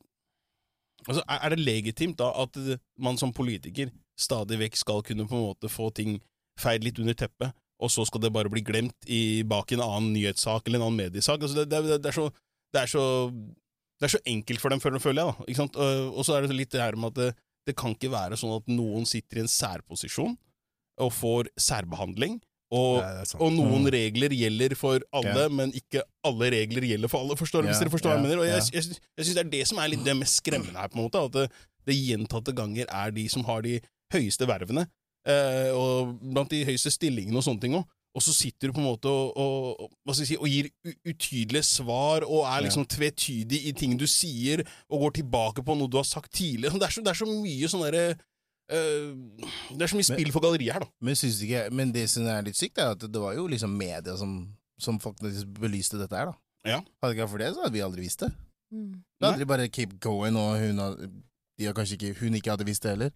B: Altså, er, det legitimt da at man som politiker stadig vekk skal kunne på en måte få ting feid litt under teppet, og så skal det bare bli glemt i, bak en annen nyhetssak eller en annen mediesak? Altså, det, det, det, er så, det, er så, det er så enkelt for dem, føler, jeg. da, ikke sant? Og så er det litt det her med at det, det kan ikke være sånn at noen sitter i en særposisjon og får særbehandling, og,
A: Ja,
B: og noen
C: Mm.
B: regler gjelder for alle,
C: Ja.
B: men ikke alle regler gjelder for alle. Forstår du, hvis
C: Ja,
B: dere forstår hva jeg mener? Og jeg, jeg, jeg syns det er det som er litt det mest skremmende her, på en måte. At det, det gjentatte ganger er de som har de høyeste vervene, eh, og blant de høyeste stillingene og sånne ting òg. Og så sitter du på en måte og, og, og, si, og gir utydelige svar og er liksom tvetydig i ting du sier, og går tilbake på noe du har sagt tidligere. Det er så, det er så mye sånn derre Det er så mye spill for galleriet her, da.
C: Men, synes ikke, men det som er litt sykt, er at det var jo liksom media som, som faktisk belyste dette her, da.
B: Ja.
C: Hadde det ikke vært for det, så hadde vi aldri visst det.
E: Mm.
C: Da hadde de bare keep going, og hun, hadde, ikke, hun ikke hadde visst det heller.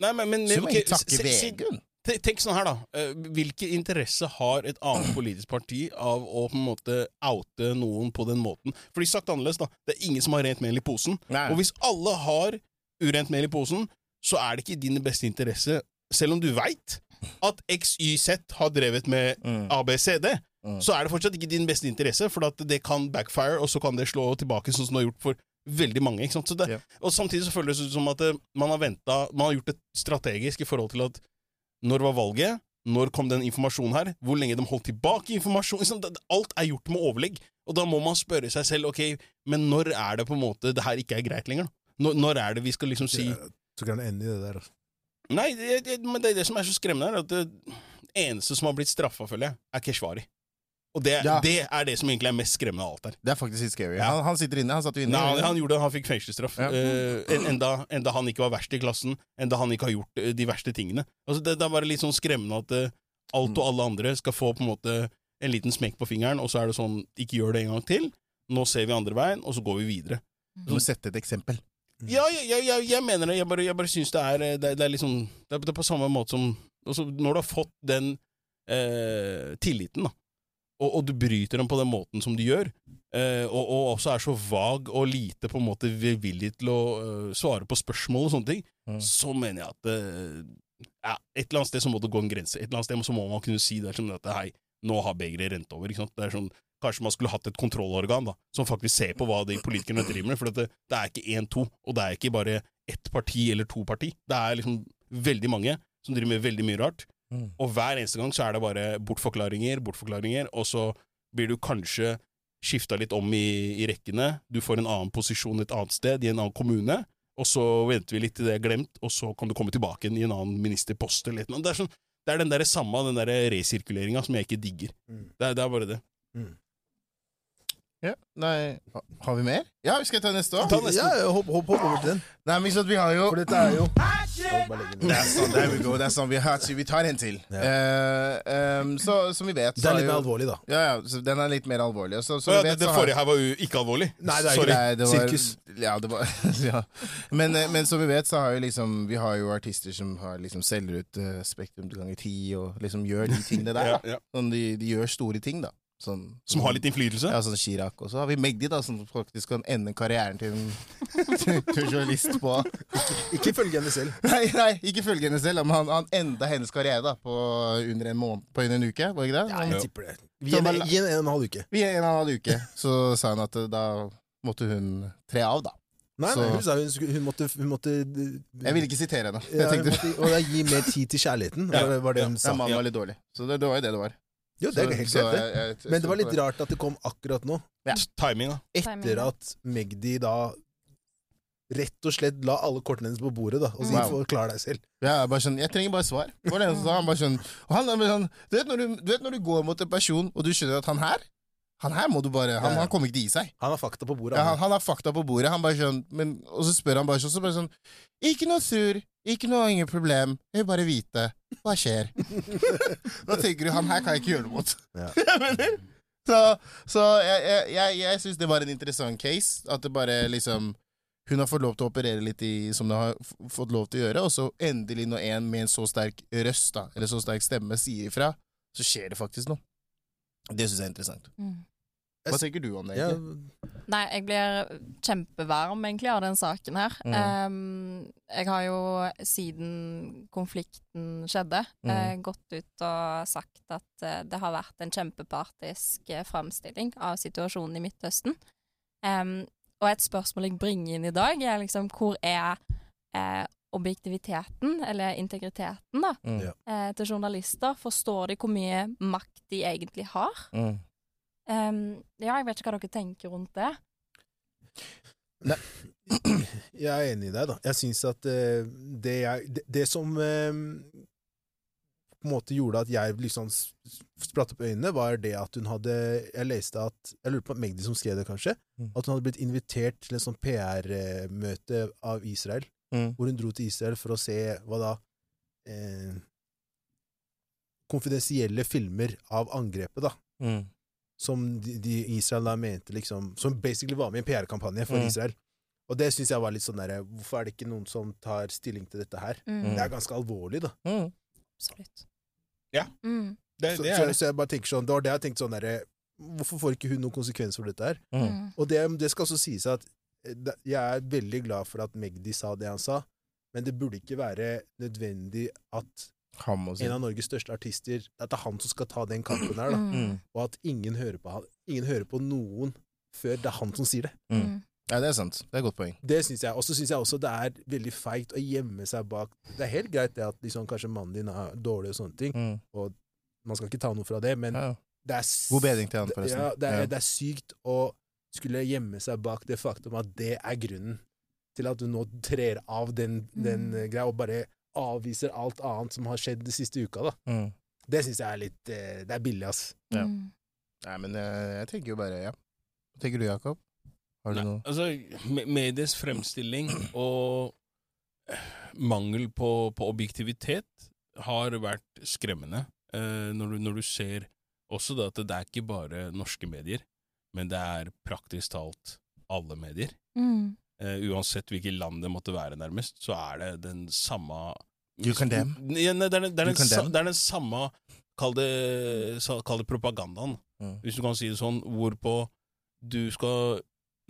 B: Nei, men, men,
C: Så må
B: ok,
C: takke
B: se- se-
C: VG. hun.
B: Tenk sånn her, da. Hvilken Hvilke interesse har et annet politisk parti av å på en måte oute noen på den måten? Fordi sagt annerledes, da. Det er ingen som har rent mel i posen.
C: Nei.
B: Og hvis alle har urent mel i posen, så er det ikke i din beste interesse, selv om du veit at XYZ har drevet med
C: Mm.
B: ABCD,
C: Mm.
B: så er det fortsatt ikke din beste interesse, for at det kan backfire, og så kan det slå tilbake, sånn som det har gjort for veldig mange. Ikke sant? Så det,
C: Ja.
B: Og samtidig så føles det ut som at eh, man har ventet, man har gjort det strategisk i forhold til at når var valget? Når kom den informasjonen her? Hvor lenge de holdt tilbake informasjon? Det- Alt er gjort med overlegg. Og da må man spørre seg selv ok, men når er det på en måte det her ikke er greit lenger? Når, når er det vi skal liksom si
A: tror ikke han er i det der. Altså.
B: Nei, det, det, men det er det som er så skremmende, er at det eneste som har blitt straffa, føler jeg, er Keshvari. Og det,
C: Ja.
B: det er det som egentlig er mest skremmende av alt her.
C: Det er faktisk litt scary.
B: Ja.
C: Han, han sitter inne. Han satt jo inne.
B: Nei, han, gjorde det, han fikk fengselsstraff.
C: Ja.
B: Uh, en- enda, enda han ikke var verst i klassen, enda han ikke har gjort eh, de verste tingene. Altså, det, det er bare litt sånn skremmende at uh, alt og alle andre skal få på en måte en liten smekk på fingeren, og så er det sånn ikke gjør det en gang til. Nå ser vi andre veien, og så går vi videre.
C: Du må sette et eksempel.
B: Ja, jeg, jeg, jeg, mener det. Jeg bare, jeg bare syns det er Det, det er liksom det er, det er på samme måte som altså, Når du har fått den eh, tilliten, da, og, og du bryter den på den måten som du gjør, eh, og, og også er så vag og lite på en måte villig til å uh, svare på spørsmål og sånne ting,
C: Mm.
B: så mener jeg at uh, ja, et eller annet sted så må det gå en grense. Et eller annet sted så må man kunne si det som at hei, nå har begeret rent over. Ikke sant? Det er sånn, Kanskje man skulle hatt et kontrollorgan da, som faktisk ser på hva de politikerne driver med. For det, det er ikke én-to, og det er ikke bare ett parti eller to parti. Det er liksom veldig mange som driver med veldig mye rart.
C: Mm.
B: Og hver eneste gang så er det bare bortforklaringer, bortforklaringer, og så blir du kanskje skifta litt om i, i rekkene. Du får en annen posisjon et annet sted, i en annen kommune, og så venter vi litt til det er glemt, og så kan du komme tilbake i en annen ministerpost eller annet. Det er, sånn, det er den der samme, den der resirkuleringa som jeg ikke digger.
A: Mm.
B: Det er, det er bare det.
C: Ja. Nei, har vi mer? Ja, vi skal ta neste òg.
A: Ja, hopp, hopp, hopp over til den.
C: Nei, men så vi har jo
A: For dette er jo.
C: Det er sånn, there we go, det sånn vi har vi tar en til.
A: Ja.
C: Uh, um, så som vi vet
A: Det
C: så
A: er litt mer alvorlig, da.
C: Ja, ja, så den er litt mer alvorlig. Så, så
B: ja,
C: vi
B: det,
C: vet,
B: det
C: så har-
B: forrige her var jo ikke alvorlig.
A: Nei, det er
B: Sorry.
C: Nei, det var,
A: Sirkus.
C: Ja, det var, ja. Men, eh, men som vi vet, så har jo liksom Vi har jo artister som har liksom selger ut uh, Spektrum ganger ti, og liksom gjør de tingene der.
B: Ja, ja.
C: Sånn, de, de gjør store ting, da. Sånn,
B: Som har litt innflytelse.
C: Ja, sånn Chirag. Og så har vi Magdi, da, som faktisk kan ende karrieren til en, journalist på
A: Ikke følge henne selv.
C: Nei, nei, ikke følge henne selv, men han, han enda hennes karriere da på under en måned På under en uke, var det ikke det?
A: Ja, jeg tipper det. Vi
C: bare-
A: en og en halv uke.
C: Vi er en halv uke, så sa hun at eh, da måtte hun tre av, da.
A: Nei,
C: Så-
A: nei, hun sa hun, hun måtte, hun måtte
C: Jeg ville ikke sitere henne.
A: ja,
C: Jeg tenkte
A: måtte, Og da gi mer tid til kjærligheten,
B: Ja.
A: var det- hun
C: ja,
A: sa.
C: mannen var litt dårlig. Så det, det var jo det det var.
A: Jo, det er helt
C: så
A: greit, det.
C: jeg-
A: Men det var litt rart at det kom akkurat nå,
B: Timing, da.
A: etter at Magdi da rett og slett la alle kortene hennes på bordet, da, og si
C: Wow.
A: 'forklar deg selv'.
C: Ja, jeg bare sånn, jeg trenger bare svar. Det var det han sa. Han bare sånn, og han sånn du, vet når du, du vet når du går mot en person, og du skjønner at han her Han her må du bare Han, han kommer ikke til å gi seg.
A: Han har fakta på bordet.
C: Ja, han,
A: han.
C: har fakta på bordet. Han bare sånn, men, og så spør han bare sånn, så bare sånn Ikke noe sur, ikke noe ingen problem, jeg vil bare vite hva skjer. da tenker du han her kan jeg ikke gjøre noe mot.
A: Ja.
C: Jeg mener. så så jeg, jeg, jeg, jeg syns det var en interessant case. At det bare liksom Hun har fått lov til å operere litt i, som hun har fått lov til å gjøre, og så endelig når en med en så sterk røst, da, eller så sterk stemme, sier ifra, så skjer det faktisk noe. Det syns jeg er interessant.
E: Mm.
C: Hva tenker du om det?
A: Ja.
E: Nei, jeg blir kjempevarm egentlig av den saken her.
C: Mm.
E: Um, jeg har jo siden konflikten skjedde,
C: Mm.
E: uh, gått ut og sagt at uh, det har vært en kjempepartisk uh, framstilling av situasjonen i Midtøsten. Um, og et spørsmål jeg bringer inn i dag, er liksom hvor er eh, objektiviteten, eller integriteten, da,
C: Mm.
E: Eh, til journalister? Forstår de hvor mye makt de egentlig har?
C: Mm.
E: Um, ja, jeg vet ikke hva dere tenker rundt det.
A: Jeg er enig i deg, da. Jeg syns at uh, det, jeg, det, det som uh, på en måte gjorde at jeg liksom spratt opp øynene, var det at hun hadde Jeg leste at Jeg lurer på Magdi som skrev det, kanskje?
C: Mm.
A: At hun hadde blitt invitert til en sånn PR-møte av Israel,
C: Mm.
A: hvor hun dro til Israel for å se hva da eh, Konfidensielle filmer av angrepet, da.
C: Mm.
A: Som de, de Israel da mente liksom Som basically var med i en PR-kampanje for
C: Mm.
A: Israel. Og det syns jeg var litt sånn derre Hvorfor er det ikke noen som tar stilling til dette her?
E: Mm,
A: Det er ganske alvorlig, da.
C: Mm.
E: Absolutt.
B: Ja.
E: Mm.
B: Det,
A: Så,
B: det
A: så,
B: er det.
A: så jeg bare tenker sånn Det var det jeg tenkte sånn derre Hvorfor får ikke hun noen konsekvenser for dette her?
C: Mm.
A: Og det, det skal også sies at jeg er veldig glad for at Magdi sa det han sa, men det burde ikke være nødvendig at
C: Han må si
A: en av Norges største artister At det er han som skal ta den kampen her, da.
E: Mm.
C: Mm.
A: Og at ingen hører på. Ingen hører på noen før det er han som sier det.
C: Mm.
E: Mm.
C: Ja, det er sant. Det er et godt poeng.
A: Det syns jeg. Og så syns jeg også det er veldig feigt å gjemme seg bak Det er helt greit det at liksom, kanskje mannen din er dårlig og sånne ting.
C: Mm.
A: Man skal ikke ta noe fra det, men
C: Ja.
A: det er
C: God bedring til han, forresten.
A: Ja, det, er,
C: Ja.
A: det er sykt å skulle gjemme seg bak det faktum at det er grunnen til at du nå trer av den, den
E: Mm.
A: eh, greia, og bare avviser alt annet som har skjedd de siste uka. da.
C: Mm.
A: Det syns jeg er litt eh, Det er billig, ass.
C: Ja.
E: Mm.
C: Nei, men jeg, jeg tenker jo bare ja. Hva tenker du, Jakob? Har du
B: Nei,
C: noe
B: altså, medies fremstilling og eh, mangel på, på objektivitet har vært skremmende. Eh, når, du, når du ser også da at det er ikke bare norske medier, men det er praktisk talt alle medier.
E: Mm.
B: Uh, uansett hvilket land det måtte være, nærmest, så er det den samme
C: You condemn?
B: Ja, nei, det, er, den- det, er
C: You
B: den, sa,
C: condemn?
B: det er den samme Kall det, kall det propagandaen
C: Mm.
B: hvis du kan si det sånn, hvorpå du skal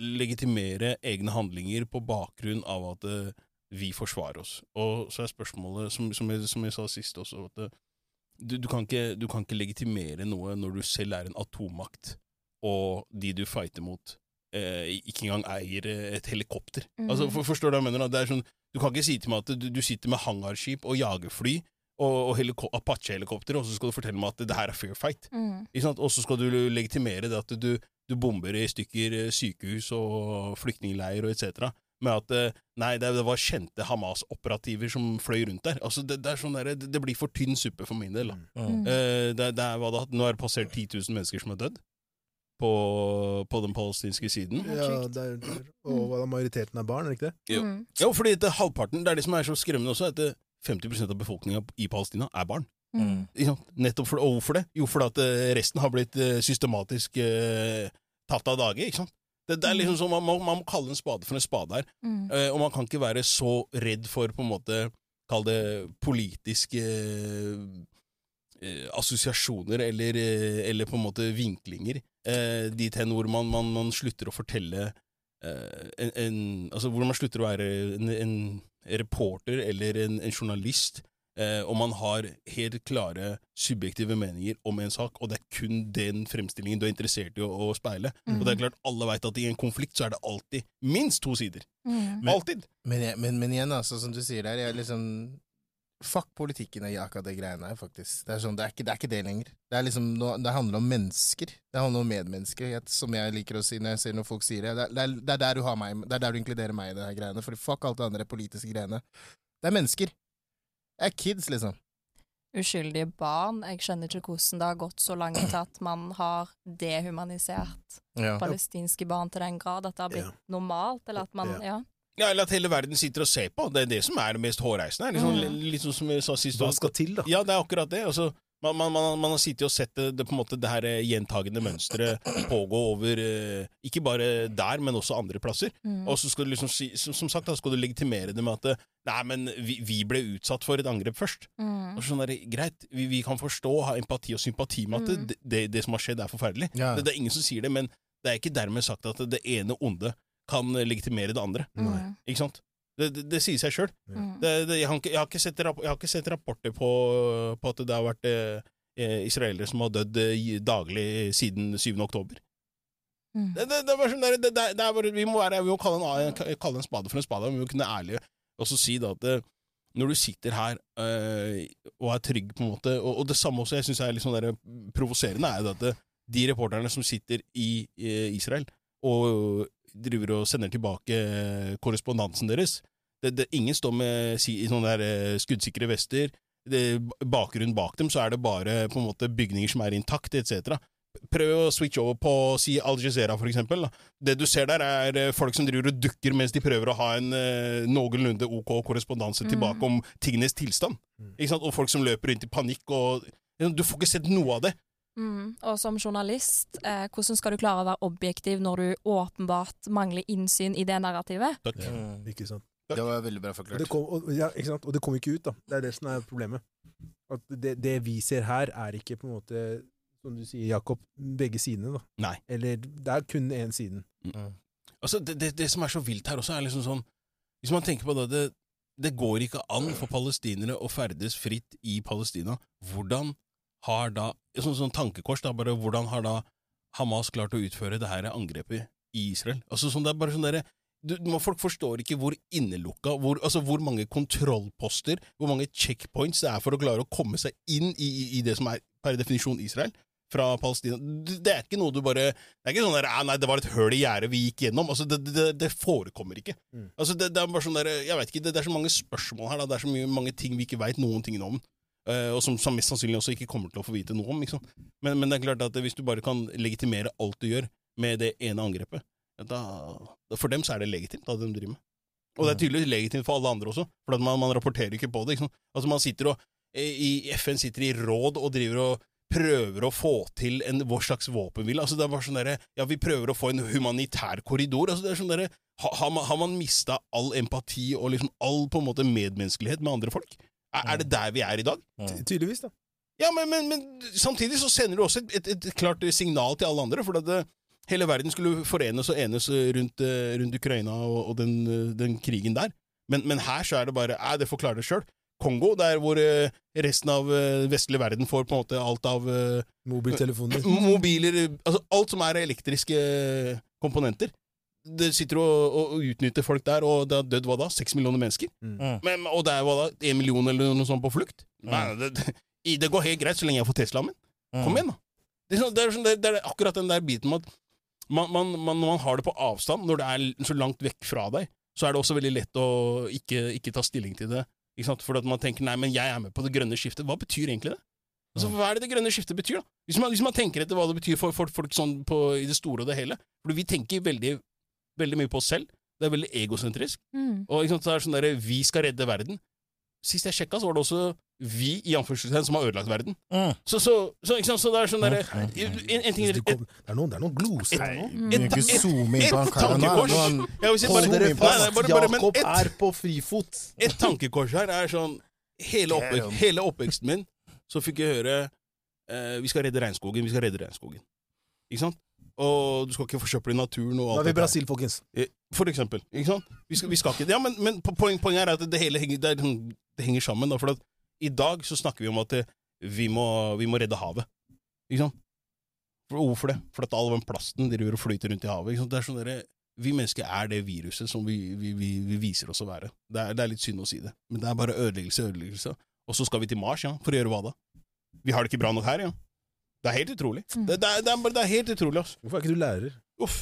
B: legitimere egne handlinger på bakgrunn av at uh, vi forsvarer oss. Og så er spørsmålet, som, som, jeg, som jeg sa sist også, at uh, du, du, kan ikke, du kan ikke legitimere noe når du selv er en atommakt, og de du fighter mot, eh, ikke engang eier eh, et helikopter.
E: Mm.
B: Altså, for, forstår du hva jeg mener? Det er sånn, Du kan ikke si til meg at du, du sitter med hangarskip og jagerfly og, og Apache-helikopter, og så skal du fortelle meg at det her er fair fight.
E: Mm.
B: Og så skal du legitimere det at du, du bomber i stykker eh, sykehus og flyktningleir og etc. Med at eh, nei, det, det var kjente Hamas-operativer som fløy rundt der. Altså, det, det, er sånn der, det, det blir for tynn suppe for min del. Da.
E: Mm.
B: Uh, det, det er, hva da, nå er det passert 10 000 mennesker som er dødd på, på den palestinske siden.
A: Ja,
E: der,
A: det er, det er, og hva majoriteten er barn, er det ikke det?
B: Jo.
E: Mm.
B: Ja, fordi det, halvparten, det er det som er så skremmende også, at 50% av befolkninga i Palestina er barn.
E: Mm.
B: Nettopp for, og hvorfor det? Jo, fordi at eh, resten har blitt eh, systematisk eh, tatt av dage. ikke sant? Det, det er liksom sånn, man, må, man må kalle en spade for en spade her.
E: Mm.
B: Eh, og man kan ikke være så redd for på en måte Kall det politiske eh, assosiasjoner eller, eh, eller på en måte vinklinger. Eh, dit hen hvor man, man, man slutter å fortelle eh, en, en, Altså hvor man slutter å være en, en reporter eller en, en journalist. Eh, og man har helt klare subjektive meninger om en sak, og det er kun den fremstillingen du er interessert i å, å speile.
E: Mm.
B: Og det er klart, alle veit at i en konflikt så er det alltid minst to sider.
E: Mm.
C: Men-
B: Alltid!
C: Men, jeg, men, men igjen, altså, som du sier der, jeg liksom Fuck politikken i akkurat det greiene her, faktisk. Det er, sånn, det, er ikke, det er ikke det lenger. Det, er liksom, det handler om mennesker. Det handler om medmennesker, som jeg liker å si når jeg ser når folk sier det. Det er, det er, er der du har meg, det er der du inkluderer meg i det her greiene. For fuck alt det andre politiske greiene. Det er mennesker. Det er kids, liksom.
E: Uskyldige barn. Jeg skjønner ikke hvordan det har gått så langt til at man har dehumanisert
C: Ja.
E: palestinske barn til den grad at det har blitt
A: Ja.
E: normalt, eller at man
A: Ja.
E: Ja.
B: Ja, Eller at hele verden sitter og ser på. Det er det som er det mest hårreisende. Liksom,
E: Mm.
B: Sånn som jeg sa sist.
A: Hva skal til, da?
B: Ja, det er akkurat det. Altså, man, man, man, man har sittet og sett det, det, på en måte, det her eh, gjentagende mønsteret pågå over eh, Ikke bare der, men også andre plasser.
E: Mm.
B: Og så skal du liksom si, som, som sagt, da skal du legitimere det med at eh, Nei, men vi, vi ble utsatt for et angrep først.
E: Mm.
B: Og sånn der, Greit, vi, vi kan forstå, ha empati og sympati med at
E: Mm.
B: det, det, det som har skjedd, er forferdelig.
C: Ja.
B: Det, det er ingen som sier det, men det er ikke dermed sagt at det ene onde kan legitimere det andre.
E: Mm.
B: Ikke sant? Det, det, det sier seg sjøl.
E: Mm.
B: Jeg, jeg, har ikke sett jeg har ikke sett rapporter på, på at det har vært eh, eh, israelere som har dødd eh, daglig siden 7. oktober.
E: Mm.
B: Det, er bare sånn der, er bare, vi må, være, vi må kalle, en, kalle en spade for en spade. Vi må kunne være ærlige og så si da at eh, når du sitter her øh, og er trygg, på en måte Og, og det samme også jeg syns er litt sånn der provoserende, er jo at de reporterne som sitter i i Israel og driver og sender tilbake eh, korrespondansen deres det, det, Ingen står med si, i sånne der, eh, skuddsikre vester. Det, bakgrunnen bak dem så er det bare på en måte bygninger som er intakte, etc. Prøv å switche over på si Al Jazeera, for eksempel. Da. Det du ser der, er eh, folk som driver og dukker mens de prøver å ha en eh, noenlunde ok korrespondanse
E: Mm.
B: tilbake om tingenes tilstand.
A: Mm.
B: Og folk som løper rundt i panikk og Du får ikke sett noe av det.
E: Mm. Og som journalist, eh, hvordan skal du klare å være objektiv når du åpenbart mangler innsyn i det narrativet?
B: Takk.
A: Ja,
C: Mm.
A: ikke sant?
C: Det var veldig bra
A: Og
C: forklart.
A: det, kom, og, ja, ikke sant? og det kom ikke ut, da. Det er det som er problemet. At det, det vi ser her, er ikke på en måte, som du sier, Jakob, begge sidene, da.
B: Nei.
A: Eller det er kun én siden.
C: Mm.
B: Altså, det, det, det som er så vilt her også, er liksom sånn Hvis man tenker på det, det Det går ikke an for palestinere å ferdes fritt i Palestina. Hvordan har da Sånn, sånn tankekors, da, bare hvordan har da Hamas klart å utføre det her angrepet i Israel? Altså, sånn, det er bare sånn derre Folk forstår ikke hvor innelukka, hvor, altså hvor mange kontrollposter, hvor mange checkpoints det er for å klare å komme seg inn i, i, i det som er per definisjon Israel fra Palestina. Det er ikke noe du bare Det er ikke sånn der, «Ah, nei, det var et høl i gjerdet vi gikk gjennom. Altså, det, det, det forekommer ikke.
A: Mm.
B: Altså, det, det er bare sånn der, jeg vet ikke, det, det er så mange spørsmål her, da. det er så mye, mange ting vi ikke veit noen ting om. Eh, og som, som mest sannsynlig også ikke kommer til å få vite noe om. Liksom. Men, men det er klart at hvis du bare kan legitimere alt du gjør med det ene angrepet, da, For dem så er det legitimt, det de driver med. Og det er tydeligvis legitimt for alle andre også, for at man, man rapporterer ikke på det. Ikke? Altså Man sitter og i FN sitter i råd og driver og prøver å få til en vår slags våpenhvile. Altså, det er bare sånn derre Ja, vi prøver å få en humanitær korridor. Altså, det er sånn derre ha, Har man, har man mista all empati og liksom all på en måte medmenneskelighet med andre folk? Er, er det der vi er i dag?
A: Ty- Tydeligvis, da.
B: Ja, men, men, men samtidig så sender du også et, et, et klart signal til alle andre, for at det, hele verden skulle forenes og enes rundt, eh, rundt Ukraina og, og den, eh, den krigen der. Men, men her så er det bare Nei, det får klare det sjøl. Kongo, der hvor eh, resten av eh, vestlig verden får på en måte alt av eh,
A: Mobiltelefoner.
B: mobiler Altså alt som er elektriske komponenter. Det sitter og, og, utnytter folk der, og det har dødd hva da? Seks millioner mennesker?
C: Mm.
B: Men, og det er hva da? En million eller noe sånt på flukt?
C: Mm.
B: Nei, det, det, det går helt greit så lenge jeg får Teslaen min. Kom igjen, da. Det er, sånn, det, er sånn, det, er, det er akkurat den der biten med at man, man, man, når man har det på avstand, når det er så langt vekk fra deg, så er det også veldig lett å ikke, ikke ta stilling til det. Ikke sant? For at man tenker nei, men jeg er med på det grønne skiftet. Hva betyr egentlig det? Altså, Hva er det det grønne skiftet betyr? da? Hvis man, hvis man tenker etter hva det betyr for, for folk sånn på, i det store og det hele. For vi tenker veldig, veldig mye på oss selv. Det er veldig egosentrisk.
E: Mm.
B: Og ikke sant, så er det sånn der, vi skal redde verden. Sist jeg sjekka, så var det også vi i anførselstegn som har ødelagt verden.
C: Mm.
B: Så, så, så, ikke sant, så det er sånn derre
C: Mm.
B: en, en ting et,
A: kom, det, er noen, det er noen gloser her nå.
B: Et, et,
C: et- et er-
B: tankekors.
A: Hold dere fast, Jakob er på frifot.
B: et tankekors her er sånn Hele, oppvek hele oppveksten min så fikk jeg høre eh, Vi skal redde regnskogen, vi skal redde regnskogen. Ikke sant? Og du skal ikke forsøple naturen og alt Da
A: er vi i. Brasil, folkens.
B: Eh, For eksempel. Ikke sant? Vi skal, vi skal ikke Ja, men, men po- poeng, poenget er at det hele henger, det er, liksom- det henger sammen. Da, for at i dag så snakker vi om at eh, vi må, vi må redde havet. Ikke sant? For, hvorfor det? For at all den plasten driver og flyter rundt i havet. Ikke sant? Det er sånn derre- vi mennesker er det viruset som vi, vi, vi, vi viser oss å være. Det er, det er litt synd å si det, men det er bare ødeleggelse, ødeleggelse. Og så skal vi til Mars, ja, for å gjøre hva da? Vi har det ikke bra nok her, ja. Det er helt utrolig.
E: Mm.
B: Det, det, det, er, det er helt utrolig, altså.
A: Hvorfor er ikke du lærer?
B: Uff.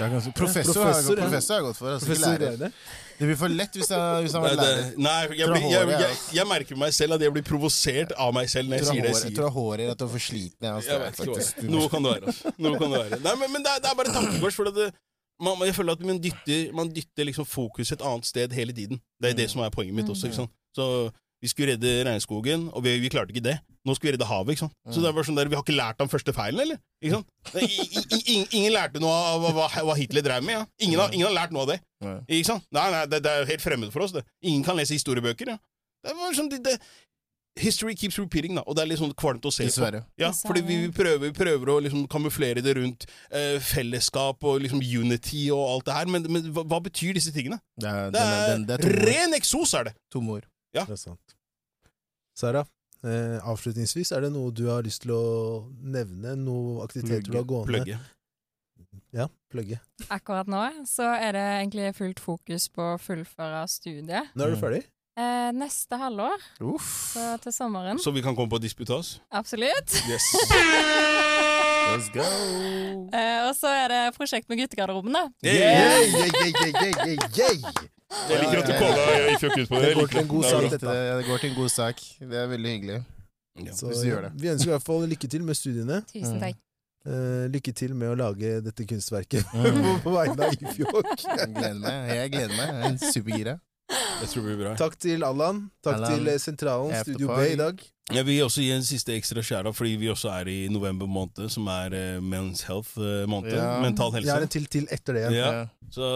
C: Ganske- Professor,
A: Professor,
C: har jeg gått- professor har jeg gått for. Altså, ikke lærer. Det blir for lett hvis han, hvis
B: jeg
C: var lærer.
B: nei jeg,
C: Tror
B: blir,
C: jeg
B: jeg, jeg, jeg merker meg selv at jeg blir provosert av meg selv når jeg
C: Tror
B: sier
C: jeg
B: det jeg sier.
C: tror jeg håret er at du er for sliten. Altså,
B: Jeg vet ikke hva
C: faktisk.
B: det. Noe kan det være. altså. Noe kan det være. Nei, men, men det, er, det er bare tankekors. For det, man, man- jeg føler at man dytter, man dytter liksom fokus et annet sted hele tiden. Det er det som er poenget mitt også. ikke sant? Så vi skulle redde regnskogen, og vi, vi klarte ikke det. Nå skal vi redde havet. ikke sant? Så det var sånn der, Vi har ikke lært av den første feilen, eller? Ikke sant? I, i, i, ingen lærte noe av hva, hva Hitler drev med. ja. Ingen, har, ingen har lært noe av det.
C: Nei.
B: Ikke sant? Nei, nei, det, det er helt fremmed for oss. det. Ingen kan lese historiebøker. ja. Det var sånn, det, det, History keeps repeating, da, og det er litt sånn kvalmt å se på. Ja,
E: Dessverre.
B: fordi vi, vi, prøver, vi prøver å liksom kamuflere det rundt eh, fellesskap og liksom unity og alt det her, men, men hva, hva betyr disse tingene?
C: Det er,
B: Det
C: den den, det er
B: ren eksos, er det!
C: Tomme ord.
A: Det er sant. Sara, eh, avslutningsvis, er det noe du har lyst til å nevne? Noe aktiviteter du har gående?
B: Plugge.
A: Ja, plugge.
E: Akkurat nå så er det egentlig fullt fokus på å fullføre studiet.
A: Nå er du
C: Mm.
A: ferdig?
E: Eh, neste halvår,
C: Uff.
E: så til sommeren.
B: Så vi kan komme på disputas?
E: Absolutt.
B: Yes.
C: Let's go.
E: Eh, og så er det prosjekt med guttegarderoben, da.
A: Yeah, yeah, yeah,
B: Jeg liker at du kåla fikk ut på det.
A: Det går til en god sak, dette.
C: Det, det går til en god sak. Det er veldig hyggelig.
B: Ja.
A: Så. Vi ønsker i hvert fall lykke til med studiene.
E: Tusen
C: Mm.
E: takk.
A: Uh, lykke til med å lage dette kunstverket
C: Mm.
A: på vegne av Ifjok.
C: Jeg gleder meg. Jeg gleder meg. Jeg er supergira.
A: Takk til Allan. Takk
C: Alan.
A: til eh, Sentralen,
C: After
A: Studio. B i dag.
B: Jeg vil også gi en siste ekstra skjæra, fordi vi også er i november måned, som er uh, Men's Health-måned.
C: Ja.
B: Mental
A: Jeg har
B: helse.
A: en til til etter det.
B: Ja.
C: Ja.
B: Så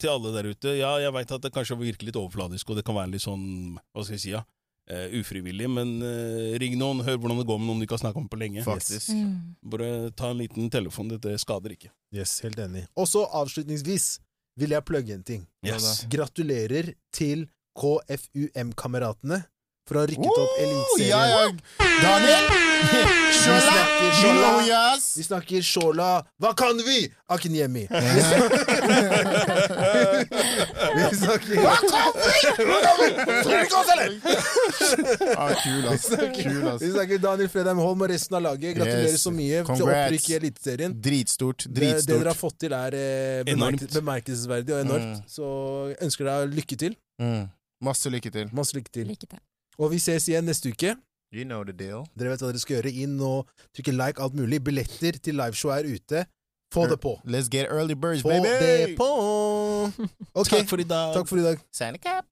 B: til alle der ute, ja, jeg veit at det kanskje virker litt overfladisk, og det kan være litt sånn, hva skal jeg si, ja, uh, ufrivillig, men uh, ring noen, hør hvordan det går med noen du ikke har snakka med på lenge.
C: Faktisk.
E: Mm.
B: Bare ta en liten telefon, dette skader ikke.
A: Yes, helt enig. Og så avslutningsvis vil jeg plugge en ting.
B: Yes.
A: Gratulerer til KFUM-kameratene for å ha rykket opp! Eliteserien.
C: Ja, ja. Daniel! You
A: Shola.
C: yes!
A: Vi snakker Shola. Hva kan vi? Akinyemi. Vi snakker Hva kan vi? Hva kan vi? Tror du ikke oss, eller?
C: Ah, kul, ass. Kul, ass.
A: Vi snakker Daniel Fredheim Holm og resten av laget. Gratulerer
C: Yes.
A: så mye til opprykk i Eliteserien.
C: Dritstort.
A: Det, det dere har fått til, er eh,
B: Enormt.
A: bemerkelsesverdig og enormt.
C: Mm.
A: Så ønsker deg lykke til.
C: Mm. Masse lykke til.
A: Masse lykke til.
E: Lykke til.
A: Og vi ses igjen neste uke.
C: You know the deal.
A: Dere vet hva dere skal gjøre. Inn og trykke like, alt mulig. Billetter til liveshow er ute. Få det på.
C: Let's get early birds,
A: Få
C: baby!
A: det på! Okay.
B: Takk for i dag.
A: takk for i dag.
C: Sign a cap.